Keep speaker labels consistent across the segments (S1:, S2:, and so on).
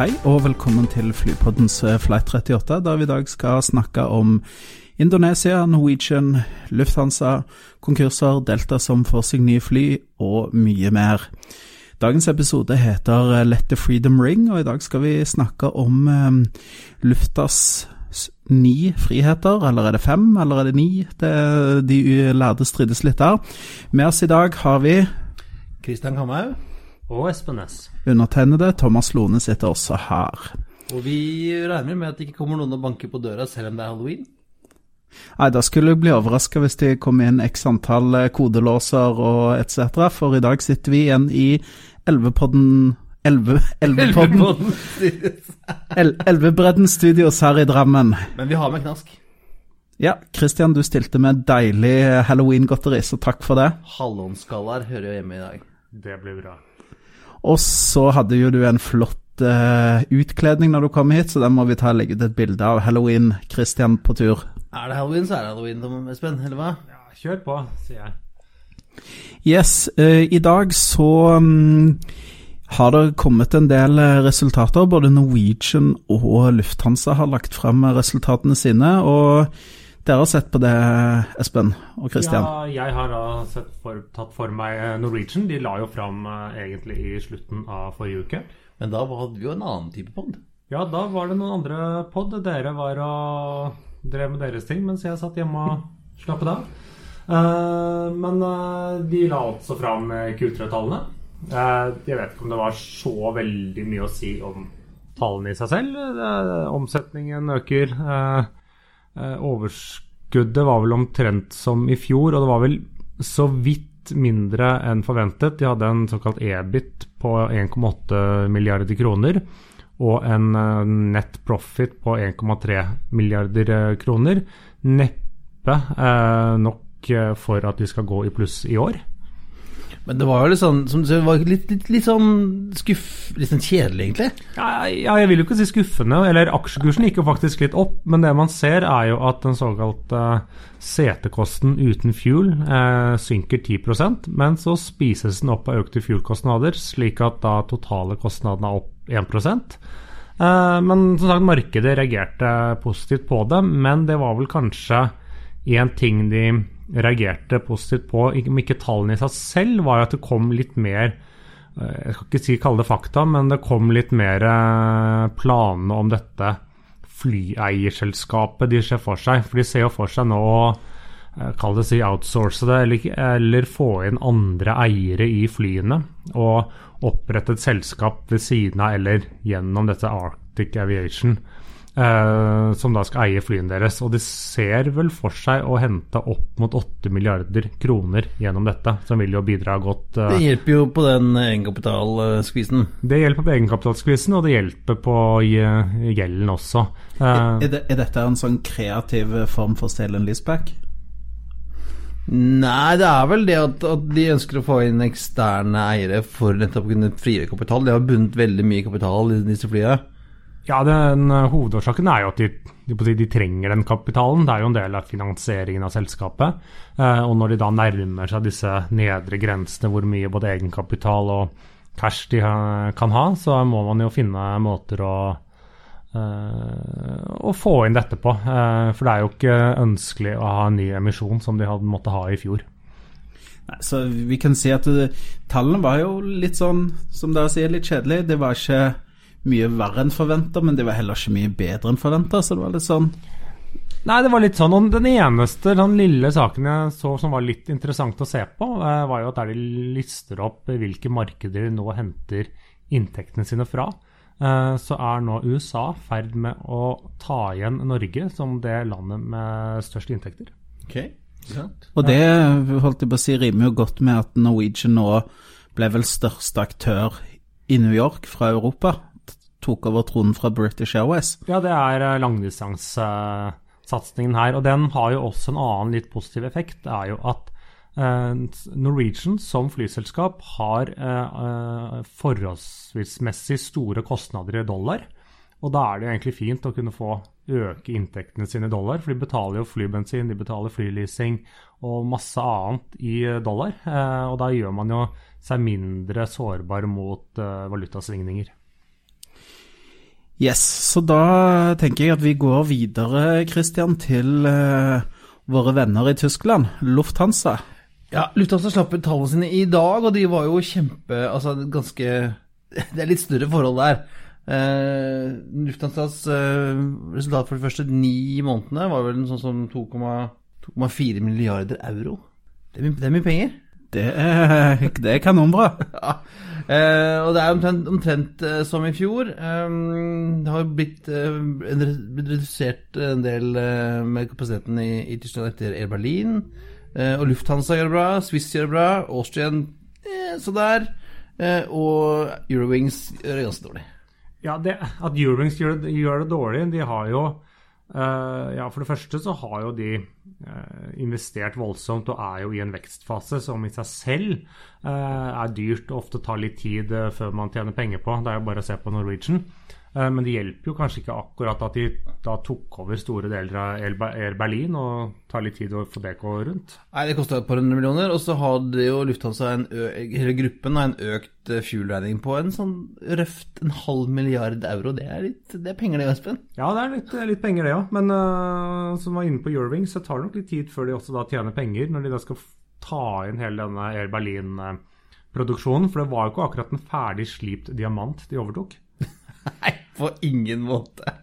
S1: Hei og velkommen til Flypoddens eh, Flight 38, der vi i dag skal snakke om Indonesia, Norwegian, Lufthansa, konkurser, Delta som får seg nye fly og mye mer. Dagens episode heter eh, Let the Freedom Ring, og i dag skal vi snakke om um, Luftas ni friheter, eller er det fem, eller er det ni? Det, de lærde strides litt der. Med oss i dag har vi
S2: Kristian Kamhaug.
S3: Og Espen Næss.
S1: Undertegnede Thomas Lone sitter også her.
S2: Og vi regner med at det ikke kommer noen og banker på døra selv om det er halloween.
S1: Nei, da skulle jeg bli overraska hvis det kom inn x antall eh, kodelåser og etc., for i dag sitter vi igjen i Elvepodden Elvepodden Elvebredden Studios her i Drammen.
S2: Men vi har med knask.
S1: Ja, Christian, du stilte med deilig halloween-godteri, så takk for det.
S2: Hallonskaller hører jo hjemme i dag.
S3: Det blir bra.
S1: Og så hadde jo du en flott uh, utkledning når du kom hit, så den må vi ta og legge ut et bilde av Halloween-Christian på tur.
S2: Er det halloween, så er det halloween, Espen, eller hva?
S3: Ja, kjør på, sier jeg.
S1: Yes, uh, i dag så um, har det kommet en del resultater. Både Norwegian og Lufthansa har lagt frem resultatene sine. og dere har sett på det, Espen og Christian?
S3: Ja, jeg har da for, tatt for meg eh, Norwegian. De la jo fram uh, egentlig i slutten av forrige uke.
S2: Men da hadde vi jo en annen type pod.
S3: Ja, da var det noen andre pod. Dere var og drev med deres ting, mens jeg satt hjemme og slappet av. Uh, men uh, de la altså fram Q3-tallene. jeg vet ikke om det var så veldig mye å si om tallene i seg selv. omsetningen øker. Uh, Eh, overskuddet var vel omtrent som i fjor, og det var vel så vidt mindre enn forventet. De hadde en såkalt EBIT på 1,8 milliarder kroner og en eh, net profit på 1,3 milliarder eh, kroner. Neppe eh, nok for at de skal gå i pluss i år.
S2: Men det var jo litt sånn som litt, litt, litt sånn skuff... Litt sånn kjedelig, egentlig?
S3: Ja, ja, jeg vil jo ikke si skuffende. Eller aksjekursen gikk jo faktisk litt opp, men det man ser, er jo at den såkalte uh, setekosten uten fuel uh, synker 10% men så spises den opp av økte fuel-kostnader, slik at da totale kostnadene er opp 1 uh, eh, Men som sagt, markedet reagerte positivt på det, men det var vel kanskje én ting de reagerte positivt på, om ikke tallene i seg selv, var at det kom litt mer eh, Jeg skal ikke si kalle det fakta, men det kom litt mer planer planene om dette flyeierselskapet de ser for seg. For de ser jo for seg nå å eh, kall det si outsource det, eller, eller, få inn andre eiere i flyene. Og opprette et selskap ved siden av eller gjennom dette Arctic Aviation. Uh, som da skal eie flyene deres. Og de ser vel for seg å hente opp mot 8 milliarder kroner gjennom dette, som vil jo bidra godt.
S2: Uh, det hjelper jo på den egenkapitalskvisen.
S3: Det hjelper på egenkapitalskvisen, og det hjelper på gjelden også.
S1: Uh, er, er, det, er, dette en sånn kreativ form for sale en leaseback?
S2: Nei, det er vel det at, at, de ønsker å få inn eksterne eiere for nettopp å kunne frigjøre kapital. De har bundet veldig mye kapital i disse flyene.
S3: Ja, den uh, Hovedårsaken er jo at de, de, trenger den kapitalen. Det er jo en del av finansieringen av selskapet. Uh, og når de da nærmer seg disse nedre grensene hvor mye både egenkapital og cash de uh, kan ha, så må man jo finne måter å, å få inn dette på. for det er jo ikke ønskelig å ha en ny emisjon som de hadde måttet ha i fjor.
S1: Så vi kan si at tallene var jo litt sånn, som dere sier, litt kjedelig. Det var ikke mye verre enn forventa, men de var heller ikke mye bedre enn forventa, så det var litt sånn
S3: Nei, det var litt sånn. Og den eneste den lille saken jeg så som var litt interessant å se på, eh, var jo at der de lister opp hvilke markeder de nå henter inntektene sine fra, eh, så er nå USA ferd med å ta igjen Norge som det landet med størst inntekter.
S2: Ok, sant.
S1: Og det holdt jeg på å si rimer jo godt med at Norwegian nå ble vel største aktør i New York fra Europa tok over tronen fra British Airways.
S3: Ja, det er langdistansesatsingen her. Og den har jo også en annen litt positiv effekt. Det er jo at eh, Norwegian som flyselskap har eh, eh, forholdsmessig store kostnader i dollar. Og da er det jo egentlig fint å kunne få øke inntektene sine i dollar, for de betaler jo flybensin, de betaler flyleasing og masse annet i dollar. Eh, og da gjør man jo seg mindre sårbar mot eh, valutasvingninger.
S1: Yes, så da tenker jeg at vi går videre, Christian, til uh, våre venner i Tyskland, Lufthansa.
S2: Ja, Lufthansa slapp ut tallene sine i dag, og de var jo kjempe Altså ganske Det er litt større forhold der. Uh, Lufthansas uh, resultat for de første ni månedene var vel sånn som 2,4 milliarder euro. Det er, mye, det er mye penger.
S1: Det er, det er kanonbra.
S2: ja. Eh, og det er omtrent, omtrent eh, som i fjor. Eh, det har blitt, eh, blitt, redusert en del eh, med kapasiteten i, i, Tyskland etter Air Berlin. Eh, og Lufthansa gjør det bra, Swiss gjør det bra, Austrian så der. og Eurowings gjør det ganske dårlig.
S3: Ja, det, At Eurowings gjør, gjør det dårlig De har jo Uh, ja, For det første så har jo de uh, investert voldsomt og er jo i en vekstfase som i seg selv uh, er dyrt og ofte tar litt tid før man tjener penger på. Det er jo bare å se på Norwegian. Men det hjelper jo kanskje ikke akkurat at de da tok over store deler av Air Berlin, og tar litt tid å få det gå rundt.
S2: Nei, det kosta et par hundre millioner, og så hadde jo Lufthansa, en hele gruppen, en økt fuel-regning på en sånn røft en halv milliard euro. Det er, litt, det er penger det, Espen?
S3: Ja, det er litt, litt penger det, ja. Men uh, som var inne på Eurowings, så tar det nok litt tid før de også da tjener penger, når de da skal ta inn hele denne Air Berlin-produksjonen. For det var jo ikke akkurat en ferdig slipt diamant de overtok.
S2: Nei, på ingen måte.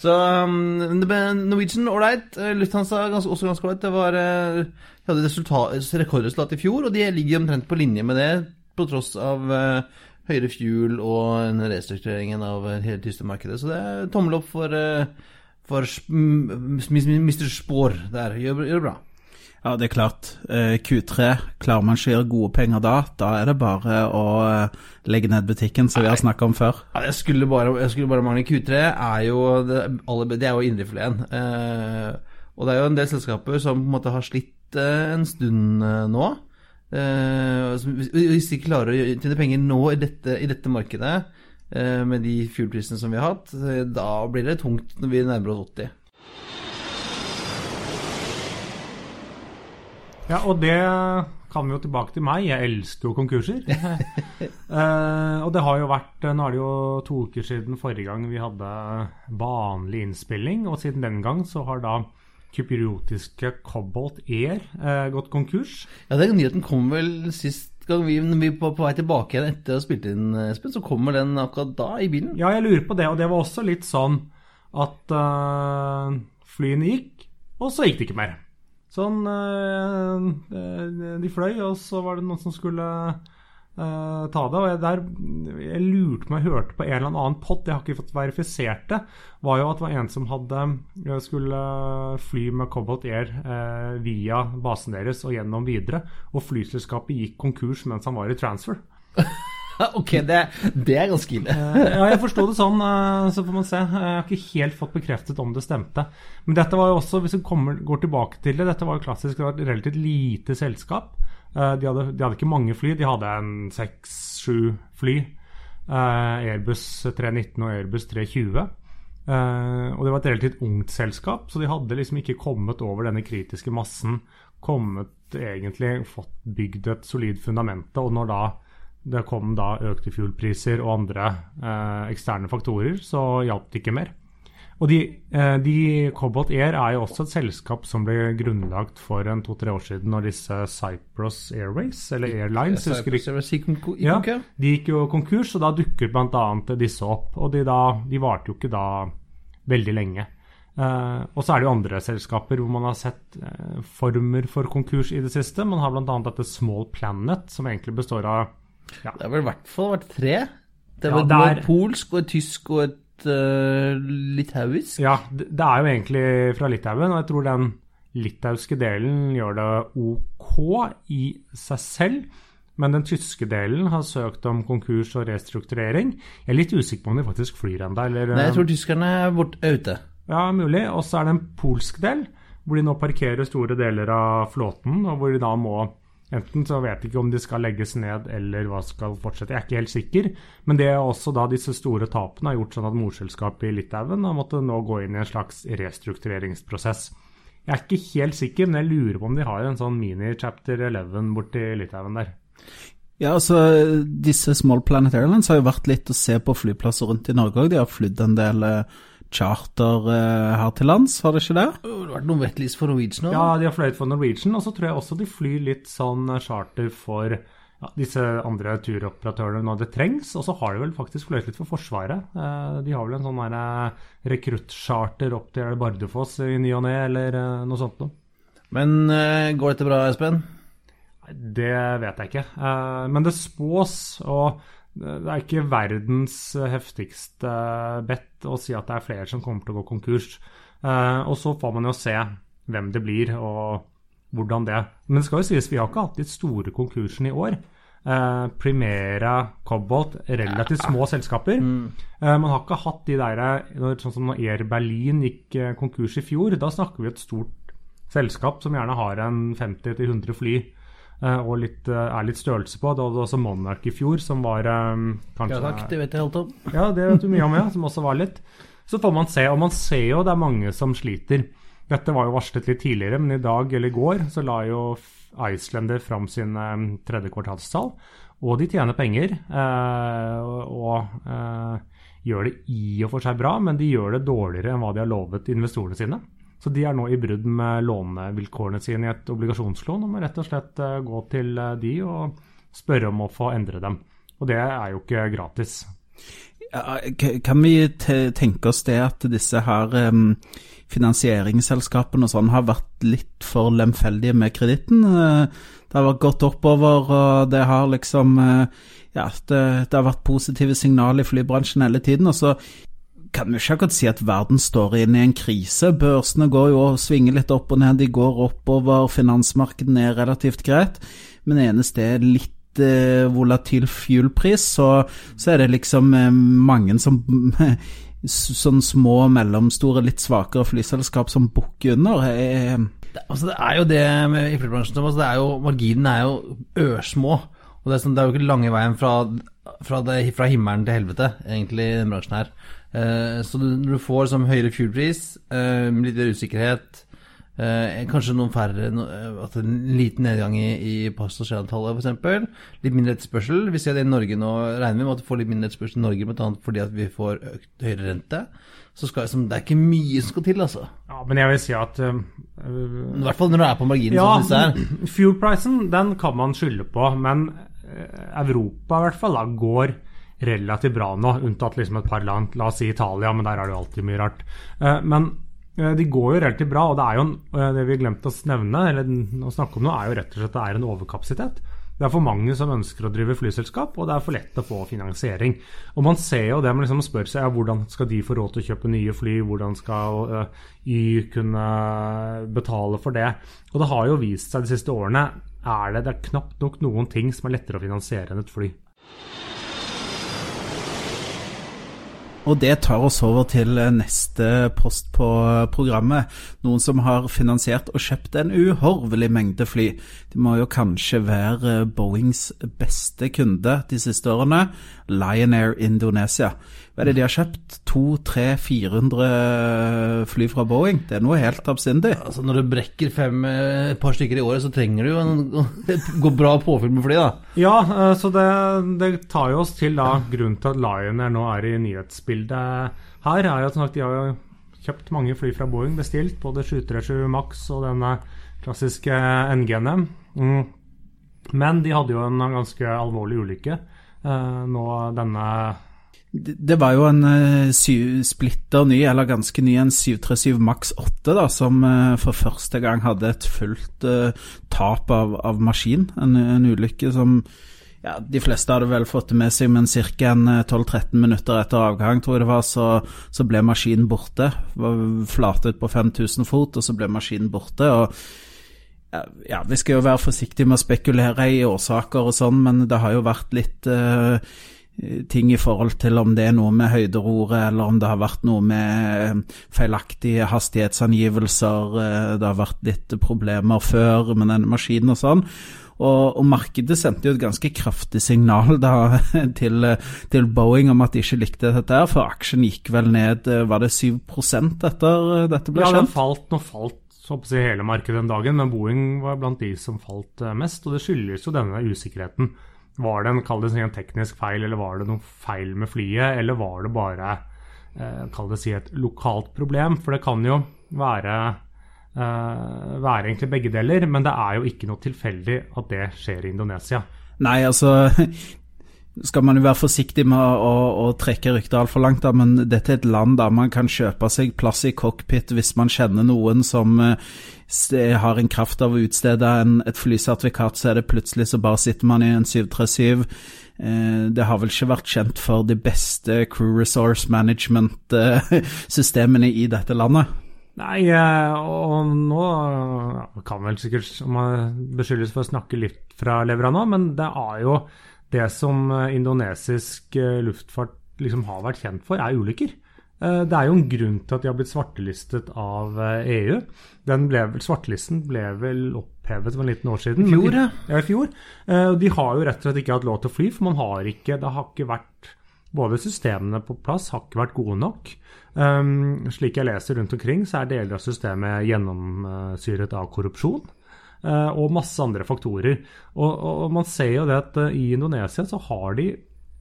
S2: Så um, Norwegian ålreit. Eh, Lufthansa ganske, også ganske ålreit. De var uh, hadde rekordresultat i fjor, og de ligger omtrent på linje med det, på tross av uh, høyere fuel og restruktureringen av hele tyske markedet. Så det er tommel opp for, uh, for Mr. Spår der. Gjør, gjør det bra.
S1: Ja, det er klart. Eh, Q3, klarer man ikke å gjøre gode penger da, da er det bare å eh, legge ned butikken, som vi har snakka om før.
S2: Ja, jeg skulle bare, jeg skulle bare mangle Q3 er jo det, er jo indrefileten. Eh, og det er jo en del selskaper som på en måte har slitt eh, en stund eh, nå. Eh, hvis de klarer å tjene penger nå i dette, i dette markedet, med de fuelprisene som vi har hatt, da blir det tungt når vi nærmer oss 80.
S3: Ja, og det kan vi jo tilbake til meg. Jeg elsker jo konkurser. uh, og det har jo vært Nå er det jo to uker siden forrige gang vi hadde vanlig innspilling, og siden den gang så har da kypriotiske Cobalt Air uh, gått konkurs.
S2: Ja, den nyheten kom vel sist gang vi, vi var på vei tilbake igjen etter å ha spilt inn, Espen, så kommer den akkurat da i bilen.
S3: Ja, jeg lurer på det, og det var også litt sånn at uh, flyene gikk, og så gikk det ikke mer. Sånn eh, eh, De fløy, og så var det noen som skulle uh, ta det. Og jeg, der, jeg lurte meg, hørte på en eller annen pott, jeg har ikke fått verifisert det, var jo at det var en som hadde skulle fly med Cobalt Air via basen deres og gjennom videre. Og flyselskapet gikk konkurs mens han var i transfer.
S2: ok, det, det, er ganske ille.
S3: Eh, ja, jeg forsto det sånn, eh, så får man se. Jeg har ikke helt fått bekreftet om det stemte. Men dette var jo også, hvis vi kommer, går tilbake til det, dette var jo klassisk, det var et relativt lite selskap. Eh, de hadde, de hadde ikke mange fly, de hadde en seks-sju fly. Airbus 319 og Airbus 320. og det var et relativt ungt selskap, så de hadde liksom ikke kommet over denne kritiske massen. Kommet egentlig, fått bygd et solid fundament. Og når da det kom da økte fuelpriser og andre eh, eksterne faktorer, så hjalp det ikke mer. Og de, eh, de, Cobalt Air er jo også et selskap som ble grunnlagt for en to-tre år siden når disse Cyprus Airways, eller Airlines
S2: Cyprus
S3: ikke. ja, De gikk jo konkurs, og da dukket bl.a. disse opp. Og de, da, de varte jo ikke da veldig lenge. Uh, og så er det jo andre selskaper hvor man har sett uh, former for konkurs i det siste. Man har bl.a. dette Small Planet, som egentlig består av
S2: ja. Det har vel i hvert fall vært tre. Det var ja, et polsk og et tysk og et uh, litauisk.
S3: Ja, det, det, er jo egentlig fra Litauen, og jeg tror den litauiske delen gjør det ok i seg selv. Men den tyske delen har søkt om konkurs og restrukturering. Jeg er litt usikker på om de faktisk flyr ennå.
S2: Nei, jeg tror tyskerne er, bort, er ute.
S3: Ja, mulig. Og så er det en polsk del, hvor de nå parkerer store deler av flåten, og hvor de da må Enten så vet de ikke om de skal legges ned eller hva skal fortsette, jeg er ikke helt sikker. Men det er også da disse store tapene har gjort sånn at morselskapet i Litauen har måttet nå gå inn i en slags restruktureringsprosess. Jeg er ikke helt sikker, men jeg lurer på om de har en sånn mini-chapter 11 borti Litauen der.
S1: Ja, altså Disse Small Planet Airlines har jo vært litt å se på flyplasser rundt i Norge òg. De har flydd en del eh, charter eh, her til lands, har det ikke det?
S2: Det har vært noen wetlease for Norwegian òg.
S3: Ja, de har fløyet for Norwegian, og så tror jeg også de flyr litt sånn charter for ja, disse andre turoperatørene når det trengs. Og så har de vel faktisk fløyet litt for Forsvaret. Eh, de har vel en sånn der rekruttcharter opp til Bardufoss i ny og ne, eller noe sånt noe.
S2: Men går dette bra, Espen?
S3: Det vet jeg ikke. Men det spås, og det er ikke verdens heftigste bet å si at det er flere som kommer til å gå konkurs. Og så får man jo se hvem det blir og hvordan det Men det skal jo sies, vi har ikke hatt de store konkursene i år. Primera, Cobalt, relativt små selskaper. Mm. man har ikke hatt de der Sånn som når Air Berlin gikk konkurs i fjor, da snakker vi et stort selskap som gjerne har en 50-100 fly og litt, er litt størrelse på. Det var også Monarch i fjor, som var um, kanskje
S2: Ja takk, det vet jeg alt om.
S3: Ja, det vet du mye om, ja. Som også var litt. Så får man se, og man ser jo det er mange som sliter. Dette var jo varslet litt tidligere, men i dag eller i går så la jo Islander fram sin um, tredje kvartalstall. Og de tjener penger, eh, og eh, gjør det i og for seg bra, men de gjør det dårligere enn hva de har lovet investorene sine. Så de er nå i brudd med lånevilkårene sine i et obligasjonslån og må rett og slett gå til de og spørre om å få endre dem. Og det er jo ikke gratis.
S1: Kan vi tenke oss det at disse her finansieringsselskapene og sånn har vært litt for lemfeldige med kreditten? Det har vært gått oppover, og det har liksom Ja, det, det har vært positive signaler i flybransjen hele tiden. og så kan vi ikke akkurat si at verden står inne i en krise. Børsene går jo og svinger litt opp og ned, de går oppover, finansmarkedene er relativt greit. Men eneste er litt eh, volatil fuelpris, så, så, er det liksom eh, mange som Sånn små, mellomstore, litt svakere flyselskap som bukker under. Eh,
S2: det, altså det er jo det i flybransjen. Altså det er jo, marginene er jo ørsmå. Og det er, sånn, det er jo ikke lange veien fra, fra, det, fra himmelen til helvete, egentlig, i den bransjen her. Eh, så når du får som høyere fuelpris, eh, litt mer usikkerhet, eh, kanskje noen færre at En liten nedgang i, i passasjerantallet, f.eks. Litt mindre etterspørsel. Vi ser det i Norge nå, regner vi med at vi får litt mindre etterspørsel i Norge, bl.a. fordi at vi får økt, høyere rente. Så skal, det er ikke mye som skal til, altså.
S3: Ja, Men jeg vil si at uh,
S2: I hvert fall når du er på marginen,
S3: ja,
S2: som disse.
S3: Fuel-prisen, den kan man skylde på, men Europa i hvert fall da, går relativt bra nå, unntatt liksom et par land. La oss si Italia, men der er det jo alltid mye rart. Men de går jo relativt bra, og det er jo det vi glemte å nevne, eller å snakke om nå, er jo rett og slett at det er en overkapasitet. Det er for mange som ønsker å drive flyselskap, og det er for lett å få finansiering. Og Man ser jo det, man liksom spør seg ja, hvordan skal de få råd til å kjøpe nye fly, hvordan skal uh, Y kunne betale for det. Og det har jo vist seg de siste årene er det, det er knapt nok noen ting som er lettere å finansiere enn et fly.
S1: Og det tar oss over til neste post på programmet. Noen som har finansiert og kjøpt en uhorvelig mengde fly. De må jo kanskje være Boeings beste kunde de siste årene. Lion Air Indonesia. Hva er det de har kjøpt? 200-400 fly fra Boeing? Det er noe helt absindig.
S2: Altså Når du brekker fem, et par stykker i året, så trenger du jo en, et bra påfyll med fly, da.
S3: Ja, så det, det tar jo oss til da grunnen til at Lion Air nå er i nyhetsbildet her, er jo at de har jo kjøpt mange fly fra Boeing, bestilt både 737 Max og denne klassiske NGN-e. Mm. Men de hadde jo en ganske alvorlig ulykke eh, nå denne
S1: det var jo en uh, splitter ny, eller ganske ny, en 737 Max 8, da, som uh, for første gang hadde et fullt uh, tap av, av maskin. En, en, ulykke som ja, de fleste hadde vel fått med seg, men ca. 12-13 minutter etter avgang, tror jeg det var, så, så ble maskinen borte. Var flatet på 5000 fot, og så ble maskinen borte. og ja, Vi skal jo være forsiktige med å spekulere i årsaker og sånn, men det har jo vært litt uh, ting i forhold til om det er noe med høyderoret, eller om det har vært noe med feilaktige hastighetsangivelser. Det har vært litt problemer før med denne maskinen og sånn. Og, og, markedet sendte jo et ganske kraftig signal da til, til, Boeing om at de ikke likte dette, her, for aksjen gikk vel ned var det 7 etter dette ble
S3: ja,
S1: kjent? Ja,
S3: den falt, nå falt så å si, hele markedet den dagen, men Boeing var blant de som falt eh, mest. Og det skyldes jo denne usikkerheten. Var det en, det en teknisk feil, eller var det noe feil med flyet, eller var det bare eh, kall det si et lokalt problem? For det kan jo være uh, være egentlig begge deler, men det er jo ikke noe tilfeldig at det skjer i Indonesia.
S1: Nei, altså skal man jo være forsiktig med å, å, å trekke ryktet altfor langt, da, men dette er et land der man kan kjøpe seg plass i cockpit hvis man kjenner noen som uh, har en kraft av å utstede en, et flysertifikat, så er det plutselig så bare sitter man i en 737. Uh, det har vel ikke vært kjent for de beste crew resource management-systemene uh, i dette landet.
S3: Nei, eh, og nå kan vel sikkert man beskyldes for å snakke litt fra levra men det er jo det som eh, indonesisk eh, luftfart liksom har vært kjent for, er ulykker. Det er jo en grunn til at de har blitt svartelistet av EU. E Den ble, svartelisten ble vel opphevet for en liten år siden.
S2: I fjor, ja.
S3: ja. I fjor. De har jo rett og slett ikke hatt lov til å fly, for man har ikke, det har ikke vært Både systemene på plass har ikke vært gode nok. Um, slik jeg leser rundt omkring, så er deler av systemet gjennomsyret av korrupsjon. Uh, og masse andre faktorer. Og, og, man ser jo det at uh, i Indonesia så har de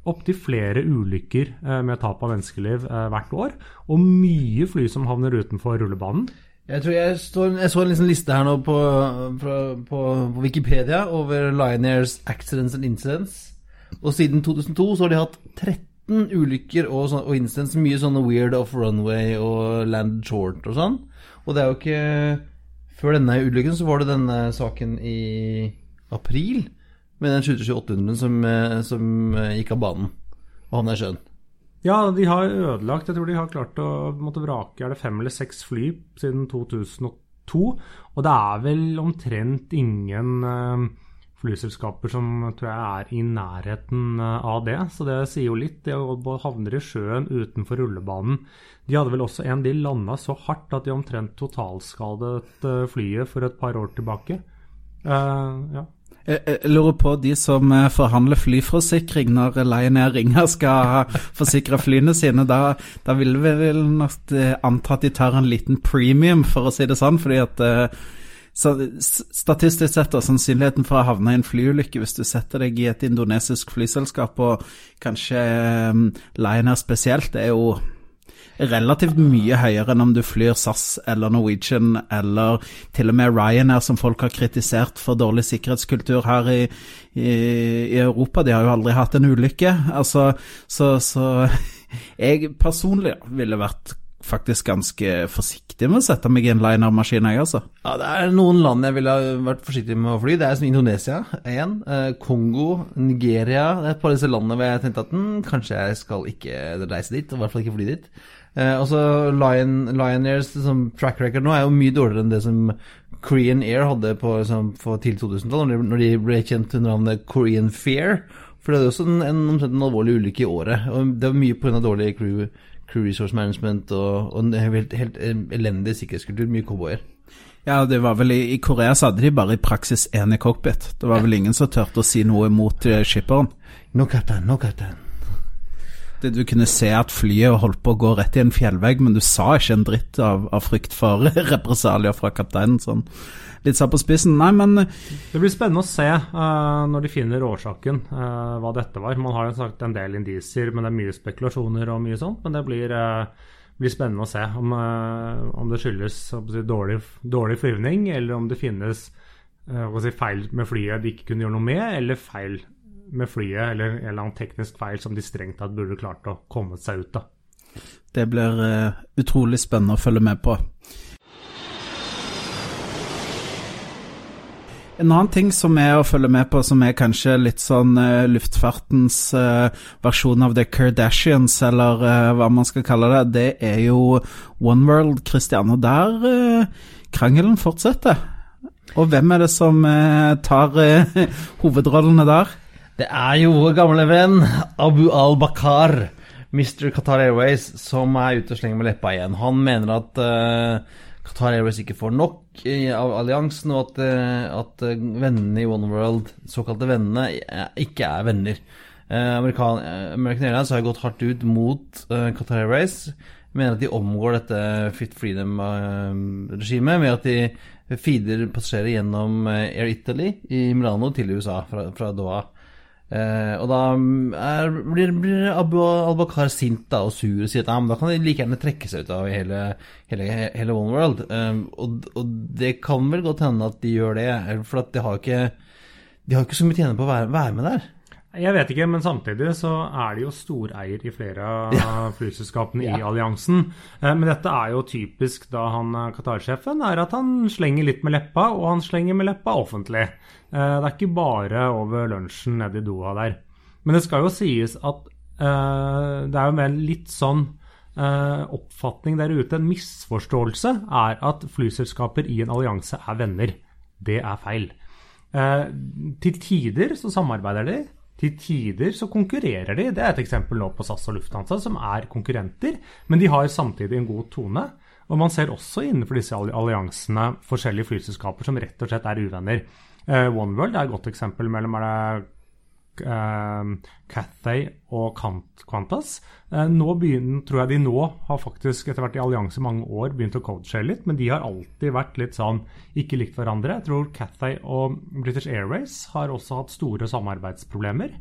S3: opptil flere ulykker uh, med tap av menneskeliv hvert år. Og mye fly som havner utenfor rullebanen.
S2: Jeg tror jeg, står, jeg så en liksom liste her nå på, på, på, Wikipedia over Lion accidents and incidents. Og siden 2002 så har de hatt 13 ulykker og, og incidents. Mye sånne weird off runway og land short og sånn. Og det er jo ikke Før denne ulykken så var det denne saken i april med den 728-en som, eh, som eh, gikk av banen og havna i sjøen.
S3: Ja, de har ødelagt Jeg tror de har klart å måtte vrake er det fem eller seks fly siden 2002. Og det er vel omtrent ingen uh, flyselskaper som tror jeg er i nærheten eh, av det. Så det sier jo litt. De havner i sjøen utenfor rullebanen. De hadde vel også en de landa så hardt at de omtrent totalskadet eh, flyet for et par år tilbake. Uh, ja.
S1: Jeg lurer på de som forhandler flyforsikring når Lion Ringer skal forsikre flyene sine. Da, da vil vi vel nok anta at de tar en liten premium, for å si det sånn. fordi at statistisk sett, da, sannsynligheten for å havne i en flyulykke hvis du setter deg i et indonesisk flyselskap, og kanskje um, her Air spesielt, er jo relativt mye høyere enn om du flyr SAS eller Norwegian eller til og med Ryanair, som folk har kritisert for dårlig sikkerhetskultur her i, i, i Europa. De har jo aldri hatt en ulykke. Altså, så, så jeg personlig ville vært faktisk ganske forsiktig med å sette meg i en liner-maskin, jeg, altså.
S2: Ja, det er noen land jeg ville vært forsiktig med å fly. Det er som Indonesia, én. Eh, Kongo, Nigeria. Det er et par av disse landene hvor jeg tenkte at hm, kanskje jeg skal ikke reise dit, og i hvert fall ikke fly dit. Eh, også Lion, Lion Airs som track record nå er jo mye dårligere enn det som Korean Air hadde på, liksom, på tidlig 2000-tall, når de ble kjent under navnet Korean Fair. For det er også en, en, en alvorlig ulykke i året. Og det var mye pga. dårlig crew crew resource management og, og en helt, helt elendig sikkerhetskultur. Mye cowboyer.
S1: Ja, det var vel i, Korea så hadde de bare i praksis én i cockpit. Det var vel ingen som turte å si noe mot uh, skipperen.
S2: No captain, no captain.
S1: Det, du kunne se at flyet holdt på å gå rett i en fjellvegg, men du sa ikke en dritt av, av frykt for represalier fra kapteinen. sånn litt satt på spissen. Nei, men
S3: Det blir spennende å se uh, når de finner årsaken, uh, hva dette var. Man har jo sagt en del indisier, men det er mye spekulasjoner og mye sånt. Men det blir, uh, blir spennende å se om, om det skyldes si, dårlig, dårlig flyvning, eller om det finnes si, feil med flyet de ikke kunne gjøre noe med, eller feil med flyet, eller en eller annen teknisk feil som de strengt tatt burde klart å komme seg ut av.
S1: Det blir utrolig spennende å følge med på. En annen ting som er å følge med på, som er kanskje litt sånn uh, luftfartens uh, versjon av The Kardashians, eller uh, hva man skal kalle det, det er jo One World, Christian. Og der krangelen fortsetter. Og hvem er det som tar hovedrollene der?
S2: Det er jo vår gamle venn Abu al-Bakar, Mr. Qatar Airways, som er ute og slenger med leppa igjen. Han mener at Qatar Airways ikke får nok av alliansen, og at, eh, at eh, vennene i One World, såkalte vennene, eh, ikke er venner. Amerikan, American Airlines har gått hardt ut mot Qatar Airways. Mener at de omgår dette Fit Freedom-regimet med at de feeder passasjerer gjennom Air Italy i Milano til USA fra, fra Doha. Eh, og da er, blir, blir Abu al-Bakar sint da, og sur og sier at ja, da kan de like gjerne trekke seg ut av hele, hele, hele One World. Eh, og, og det kan vel godt hende at de gjør det, for at de har ikke ikke så mye tjene på å være, være med der.
S3: Jeg vet ikke, men samtidig så er de jo storeier i flere av flyselskapene i alliansen. Eh, Men dette er jo typisk da han eh, Qatar-sjefen, er at han slenger litt med leppa, og han slenger med leppa offentlig. Eh, Det er ikke bare over lunsjen nede i Doha der. Men det skal jo sies at det er jo en litt sånn oppfatning der ute, en misforståelse, er at flyselskaper i en allianse er venner. Det er feil. Til tider så samarbeider de. Til tider så konkurrerer de. Det er et eksempel nå på SAS og Lufthansa, som er konkurrenter, men de har samtidig en god tone. Og man ser også innenfor disse alliansene forskjellige flyselskaper som rett og slett er uvenner. Uh, OneWorld er et godt eksempel mellom er det eh, Cathay og Qantas. Eh, nå begynner, tror jeg de nå har faktisk etter hvert i allianse mange år begynt å codeshare litt, men de har alltid vært litt sånn ikke likt hverandre. Jeg tror Cathay og British Airways har også hatt store samarbeidsproblemer.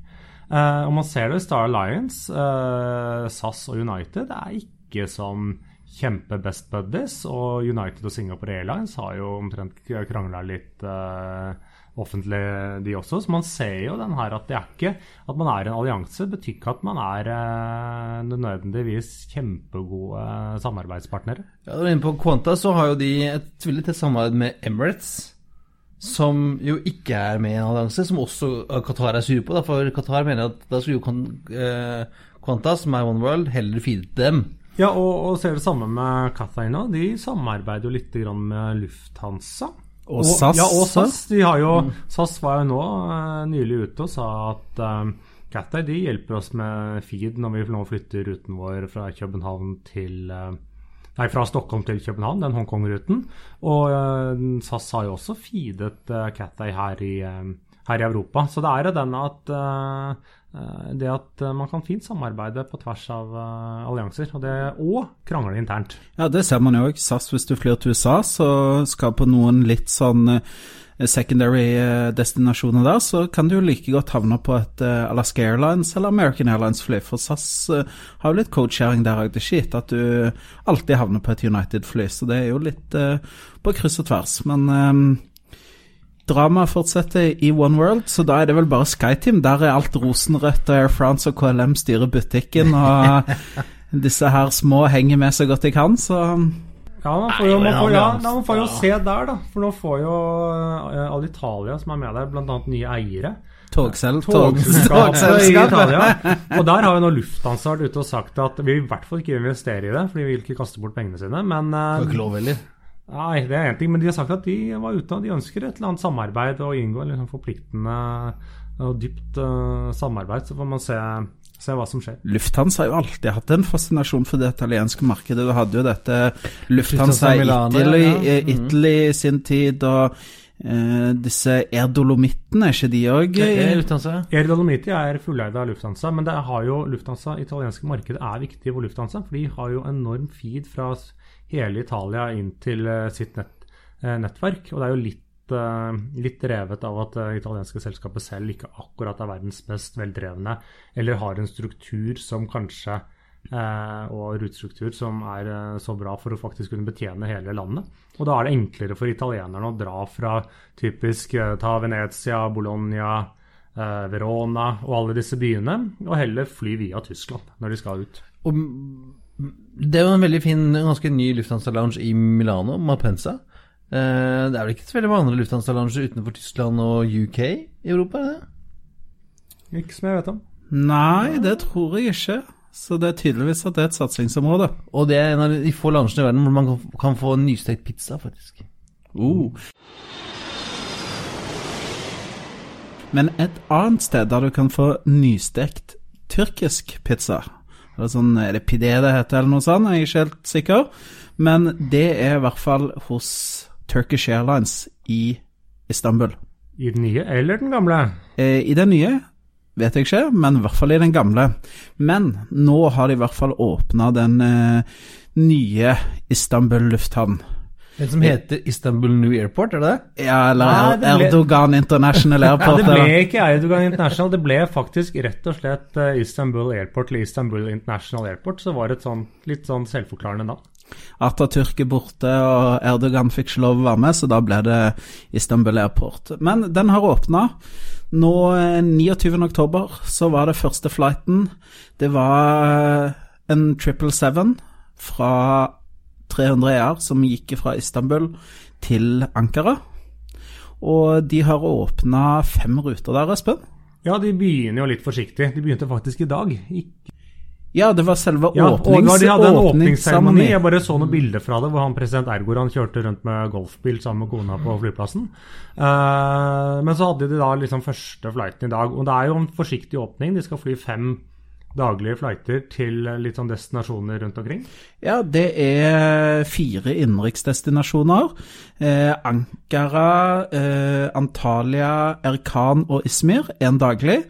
S3: Eh, og man ser det i Star Alliance, eh, SAS og United er ikke som kjempe-best buddies, og United og Singapore Airlines har jo omtrent krangla litt eh, offentlig, de også. Så man ser jo den her at det er ikke at man er en allianse, betyr ikke at man er eh, nødvendigvis kjempegode samarbeidspartnere.
S2: Ja, du er inne på Qantas, så har jo de et veldig tett samarbeid med Emirates. Som jo ikke er med i en allianse, som også eh, Qatar er sur på. Da, for Qatar mener at da skulle jo Qan- eh, som er One World, heller feede dem.
S3: Ja, og, og ser det samme med Qatar nå. De samarbeider jo litt grann med Lufthansa.
S1: Og SAS,
S3: Ja, og? SAS. De har jo, SAS var jo nå eh, nylig ute og sa at um, de hjelper oss med feed når vi nå flytter ruten vår fra København til uh, Nei, fra Stockholm til København, den Hongkong-ruten. Og uh, SAS har jo også feedet uh, Cathay her i, her i Europa. Så det er jo den at det at eh, man kan fint samarbeide på tvers av eh, allianser, og, det, og krangle internt.
S1: Ja, det ser man jo òg. SAS, hvis du flyr til USA, så skal på noen litt sånn eh, secondary eh, destinasjoner der, så kan du like godt havne på et eh, Alaska Airlines eller American Airlines-fly, for SAS eh, har jo litt codesharing der òg. Det er ikke gitt at du alltid havner på et United-fly, så det er jo litt eh, på kryss og tvers. Men eh, Dramaet fortsetter i One World, så da er det vel bare SkyTeam. Der er alt rosenrødt, og Air France og KLM styrer butikken, og disse her små henger med så godt de kan, så
S3: Ja, man får jo, man får, ja, man får jo se der, da. For nå får jo uh, Alitalia, som er med der, bl.a. nye eiere.
S1: Togsel,
S3: Togselskapet i Italia. Og der har jo nå Lufthansa vært ute og sagt at vi i hvert fall ikke investere i det, for de vil ikke kaste bort pengene sine. Men uh,
S2: Får ikke lov heller.
S3: Nei, det er én ting, men de har sagt at de var ute og de ønsker et eller annet samarbeid og inngå liksom forpliktende og dypt uh, samarbeid. Så får man se, se hva som skjer.
S1: Lufthansa har jo alltid hatt en fascinasjon for det italienske markedet. Du hadde jo dette Lufthansa i
S2: Milano,
S1: Italy,
S2: ja.
S1: i
S2: Mhm.
S1: Italy sin tid, og Uh, disse Air Dolomittene, er ikke de òg?
S2: Er Lufthansa.
S3: Air Dolomiti er fulleid av Lufthansa, men det har jo Lufthansa, italienske markedet er viktig for Lufthansa, for de har jo enorm feed fra hele Italia inn til eh, sitt nett, eh, nettverk. Og det er jo litt, eh, litt drevet av at det italienske selskapet selv ikke akkurat er verdens mest veldrevne, eller har en struktur som kanskje og rutestruktur som er så bra for å faktisk kunne betjene hele landet. Og da er det enklere for italienerne å dra fra typisk ta Venezia, Bologna, Verona og alle disse byene, og heller fly via Tyskland når de skal ut.
S2: Og det er jo en veldig fin, ganske ny Lufthansa-lounge i Milano, Malpensa. Eh, det er vel ikke så veldig mange andre Lufthansa-lounger utenfor Tyskland og UK i Europa? er det?
S3: Ikke som jeg vet om.
S1: Nei, det tror jeg ikke. Så det er tydeligvis at det er et satsingsområde.
S2: Og det er en av de få loungene i verden hvor man kan- kan få nystekt pizza, faktisk.
S1: Uh. Men et annet sted der du kan få nystekt tyrkisk pizza eller sånn, Er det pidé det heter, eller noe sånt? Jeg er ikke helt sikker. Men det er i hvert fall hos Turkish Airlines i Istanbul.
S3: I den nye eller den gamle?
S1: Eh, I den nye vet jeg ikke, men i hvert fall i den gamle. Men nå har de i hvert fall åpna den eh, nye Istanbul lufthavn.
S2: En som heter Istanbul New Airport, er det det?
S1: Ja, eller
S3: Nei, det ble-
S1: Erdogan International
S3: Nei,
S1: Airport.
S3: det ble ikke Erdogan International, det ble faktisk rett og slett eh, Istanbul Airport eller Istanbul International Airport. Så var det et sånt, litt sånn selvforklarende navn.
S1: Atatürk er borte, og Erdogan fikk ikke lov å være med, så da ble det Istanbul Airport. Men den har åpna. Nå eh, 29. oktober så var det første flighten. Det var eh, en 777 fra 300 ER som gikk fra Istanbul til Ankara. Og de har åpna fem ruter der, Espen.
S3: Ja, de begynner jo litt forsiktig. De begynte faktisk i dag. Ikke
S1: Ja, det var selve
S3: Ja,
S1: åpnings
S3: de hadde en åpningsseremoni. Jeg bare så noen bilder fra det, hvor han president Ergoran kjørte rundt med golfbil sammen med kona på flyplassen. Uh, men så hadde de da liksom første flighten i dag. Og det er jo en forsiktig åpning. De skal fly fem daglige flighter til litt sånn destinasjoner rundt omkring.
S1: Ja, det er fire innenriksdestinasjoner. Eh, Ankara, eh, Antalya, Erkan og Izmir, én daglig.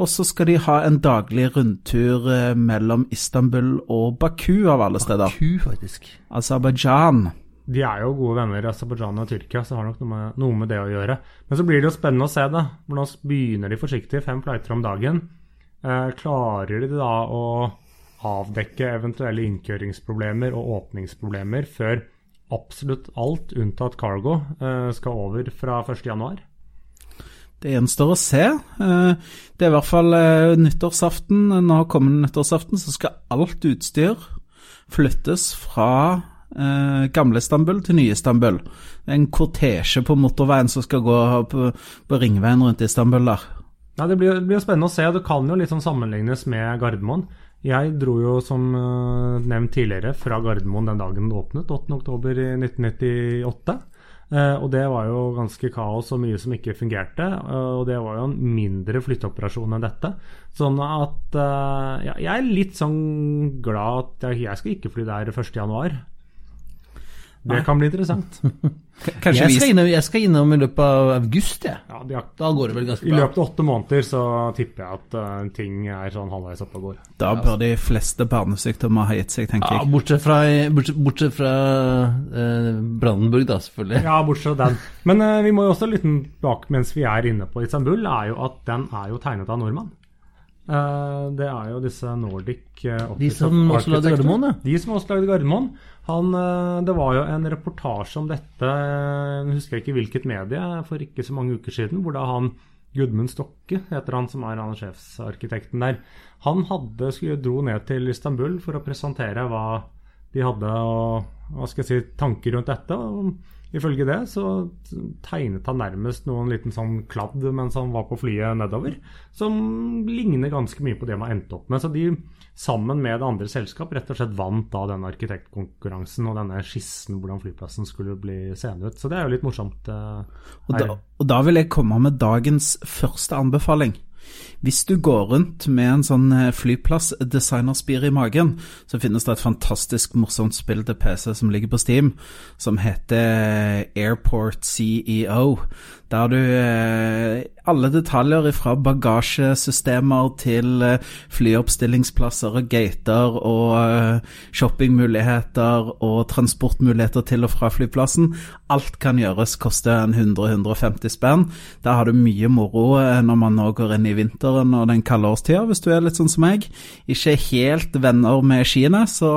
S1: Og så skal de ha en daglig rundtur eh, mellom Istanbul og Baku, av alle steder.
S2: Baku, faktisk.
S1: Aserbajdsjan.
S3: De er jo gode venner, Aserbajdsjan og Tyrkia, så har nok noe med, noe med det å gjøre. Men så blir det jo spennende å se, da. Hvordan nå begynner de forsiktig, fem flighter om dagen. Eh, klarer de da å avdekke eventuelle innkjøringsproblemer og åpningsproblemer før absolutt alt unntatt cargo eh, skal over fra 1.1?
S1: Det gjenstår å se. Eh, Det er i hvert fall nyttårsaften. Nå kommende nyttårsaften så skal alt utstyr flyttes fra gamle Istanbul til nye Istanbul. Det er en kortesje på motorveien som skal gå på, på ringveien rundt Istanbul der.
S3: Ja, Det blir, det blir jo spennende å se. Det kan jo liksom sammenlignes med Gardermoen. Jeg dro jo, som eh, nevnt tidligere, fra Gardermoen den dagen det åpnet, 8.10.1998. Uh, og det var jo ganske kaos og mye som ikke fungerte. Uh, og det var jo en mindre flytteoperasjon enn dette. Sånn at uh, ja, jeg er litt sånn glad at jeg, jeg skal ikke fly der 1.1. Det kan bli interessant.
S1: Kanskje
S2: Jeg skal, innom, jeg skal innom i løpet av august, jeg.
S3: Ja, de har,
S2: Da går det vel ganske bra.
S3: I løpet av åtte måneder så tipper jeg at uh, ting er sånn halvveis oppe og går.
S1: Da bør de fleste barnesykdommer ha gitt seg, tenker
S2: Ja,
S1: jeg.
S2: bortsett fra, bortsett, bortsett fra uh, Brandenburg, da, selvfølgelig.
S3: Ja, bortsett fra den. Men uh, vi må jo også lytte bak mens vi er inne på Istanbul, er jo at den er jo tegnet av nordmann. Eh, det er jo disse Nordic eh,
S2: De som også lagde Gardermoen, ja.
S3: De som også lagde Gardermoen. Han, eh, det var jo en reportasje om dette, jeg husker ikke hvilket medie, for ikke så mange uker siden, hvor da han Gudmund Stokke, heter han som er han sjefsarkitekten der, han hadde, skulle, dro ned til Istanbul for å presentere hva de hadde og, hva skal jeg si, tanker rundt dette. og Ifølge det så tegnet han nærmest noen liten sånn kladd mens han var på flyet nedover, som ligner ganske mye på det man endte opp med. Så de, sammen med det andre selskap, rett og slett vant da denne arkitektkonkurransen og denne skissen hvordan flyplassen skulle bli seende ut. Så det er jo litt morsomt. eh,
S1: Og da, og da vil jeg komme med dagens første anbefaling. Hvis du går rundt med en sånn eh, flyplassdesignerspir i magen, så finnes det et fantastisk morsomt spill til PC som ligger på Steam, som heter Airport CEO. Der du eh, Alle detaljer fra bagasjesystemer til eh, flyoppstillingsplasser og gater og eh, shoppingmuligheter og transportmuligheter til og fra flyplassen. Alt kan gjøres, koster en 100-150 spenn. Der har du mye moro eh, når man nå går inn i vinteren og den kalde årstida, hvis du er litt sånn som meg. Ikke helt venner med skiene, så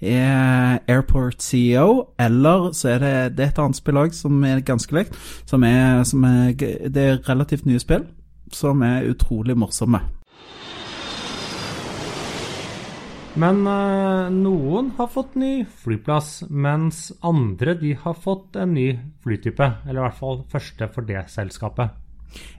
S1: er Airport CEO, eller så er det, det er et annet spill òg som er ganske likt, som er, som er Det er relativt nye spill som er utrolig morsomme.
S3: Men eh, noen har fått ny flyplass, mens andre de har fått en ny flytype. Eller i hvert fall første for det selskapet.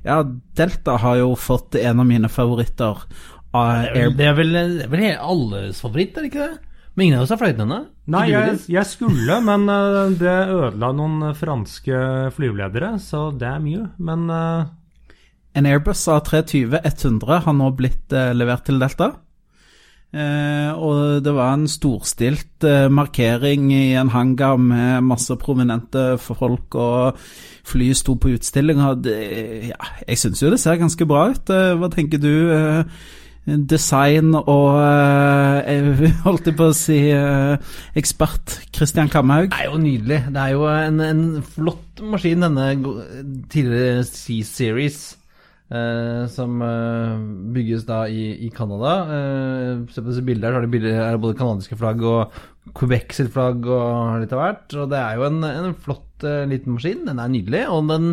S1: Ja, Delta har jo fått en av mine favoritter. av vel,
S2: Det er vel, det er vel alles favoritt, er det ikke det? Men ingen av oss har fløyet denne?
S3: Nei, jeg, jeg skulle, men eh, det ødela noen franske flyveledere, så det er mye. Men uh...
S1: En Airbus A320-100 har nå blitt eh, levert til Delta. Eh, og det var en storstilt eh, markering i en hangar med masse prominente folk, og flyet sto på utstilling. Ja, jeg syns jo det ser ganske bra ut. Eh, hva tenker du? Eh, design og eh, jeg holdt på å si eh, ekspert Christian Kamhaug.
S2: Det er jo nydelig. Det er jo en, en flott maskin, denne tidligere C-Series. Eh, som eh, bygges da i, i Canada. Eh, se på disse bildene så er det bilder både canadiske flagg og Quebec sitt flagg og litt av hvert. Og det er jo en, en flott eh, liten maskin. Den er nydelig. Og den,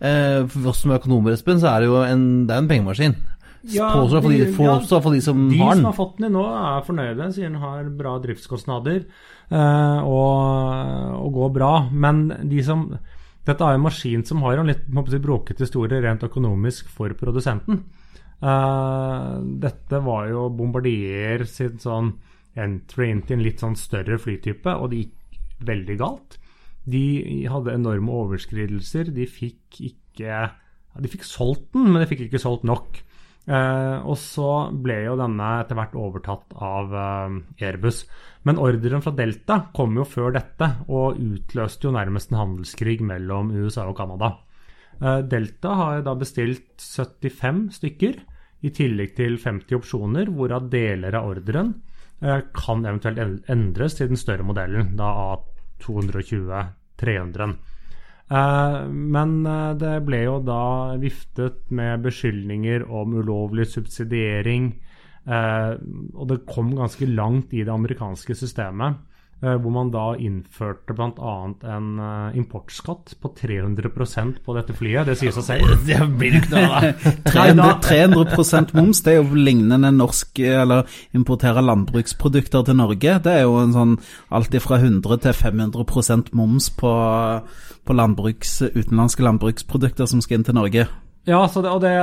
S2: eh, for oss som er økonomer, Espen, så er det jo en, det er en pengemaskin.
S3: Ja,
S2: Påstår for, de, for,
S3: ja,
S2: for de som
S3: De
S2: har
S3: som
S2: den.
S3: har fått den i nå, er fornøyde, sier den har bra driftskostnader eh, og, og går bra. Men de som dette er en maskin som har en litt si, bråkete historie rent økonomisk for produsenten. Uh, dette var jo Bombardier sin sånn entry inn til en litt sånn større flytype, og det gikk veldig galt. De hadde enorme overskridelser. De fikk ikke De fikk solgt den, men de fikk ikke solgt nok. Eh, og så ble jo denne etter hvert overtatt av eh, Airbus. Men ordren fra Delta kom jo før dette, og utløste jo nærmest en handelskrig mellom USA og Canada. Eh, Delta har da bestilt 75 stykker, i tillegg til 50 opsjoner, hvorav deler av ordren kan eventuelt endres til den større modellen, da A220-300. Eh, men eh, det ble jo da viftet med beskyldninger om ulovlig subsidiering. eh, og det kom ganske langt i det amerikanske systemet, eh, hvor man da innførte bl.a. en importskatt på 300% på dette flyet. Det sier seg selv.
S2: Det blir ikke noe av det.
S1: 300, 300 moms, det er jo lignende norsk Eller importere landbruksprodukter til Norge. Det er jo en sånn alt fra 100 til 500% moms på, på landbruks, utenlandske landbruksprodukter som skal inn til Norge.
S3: Ja, så det, og det,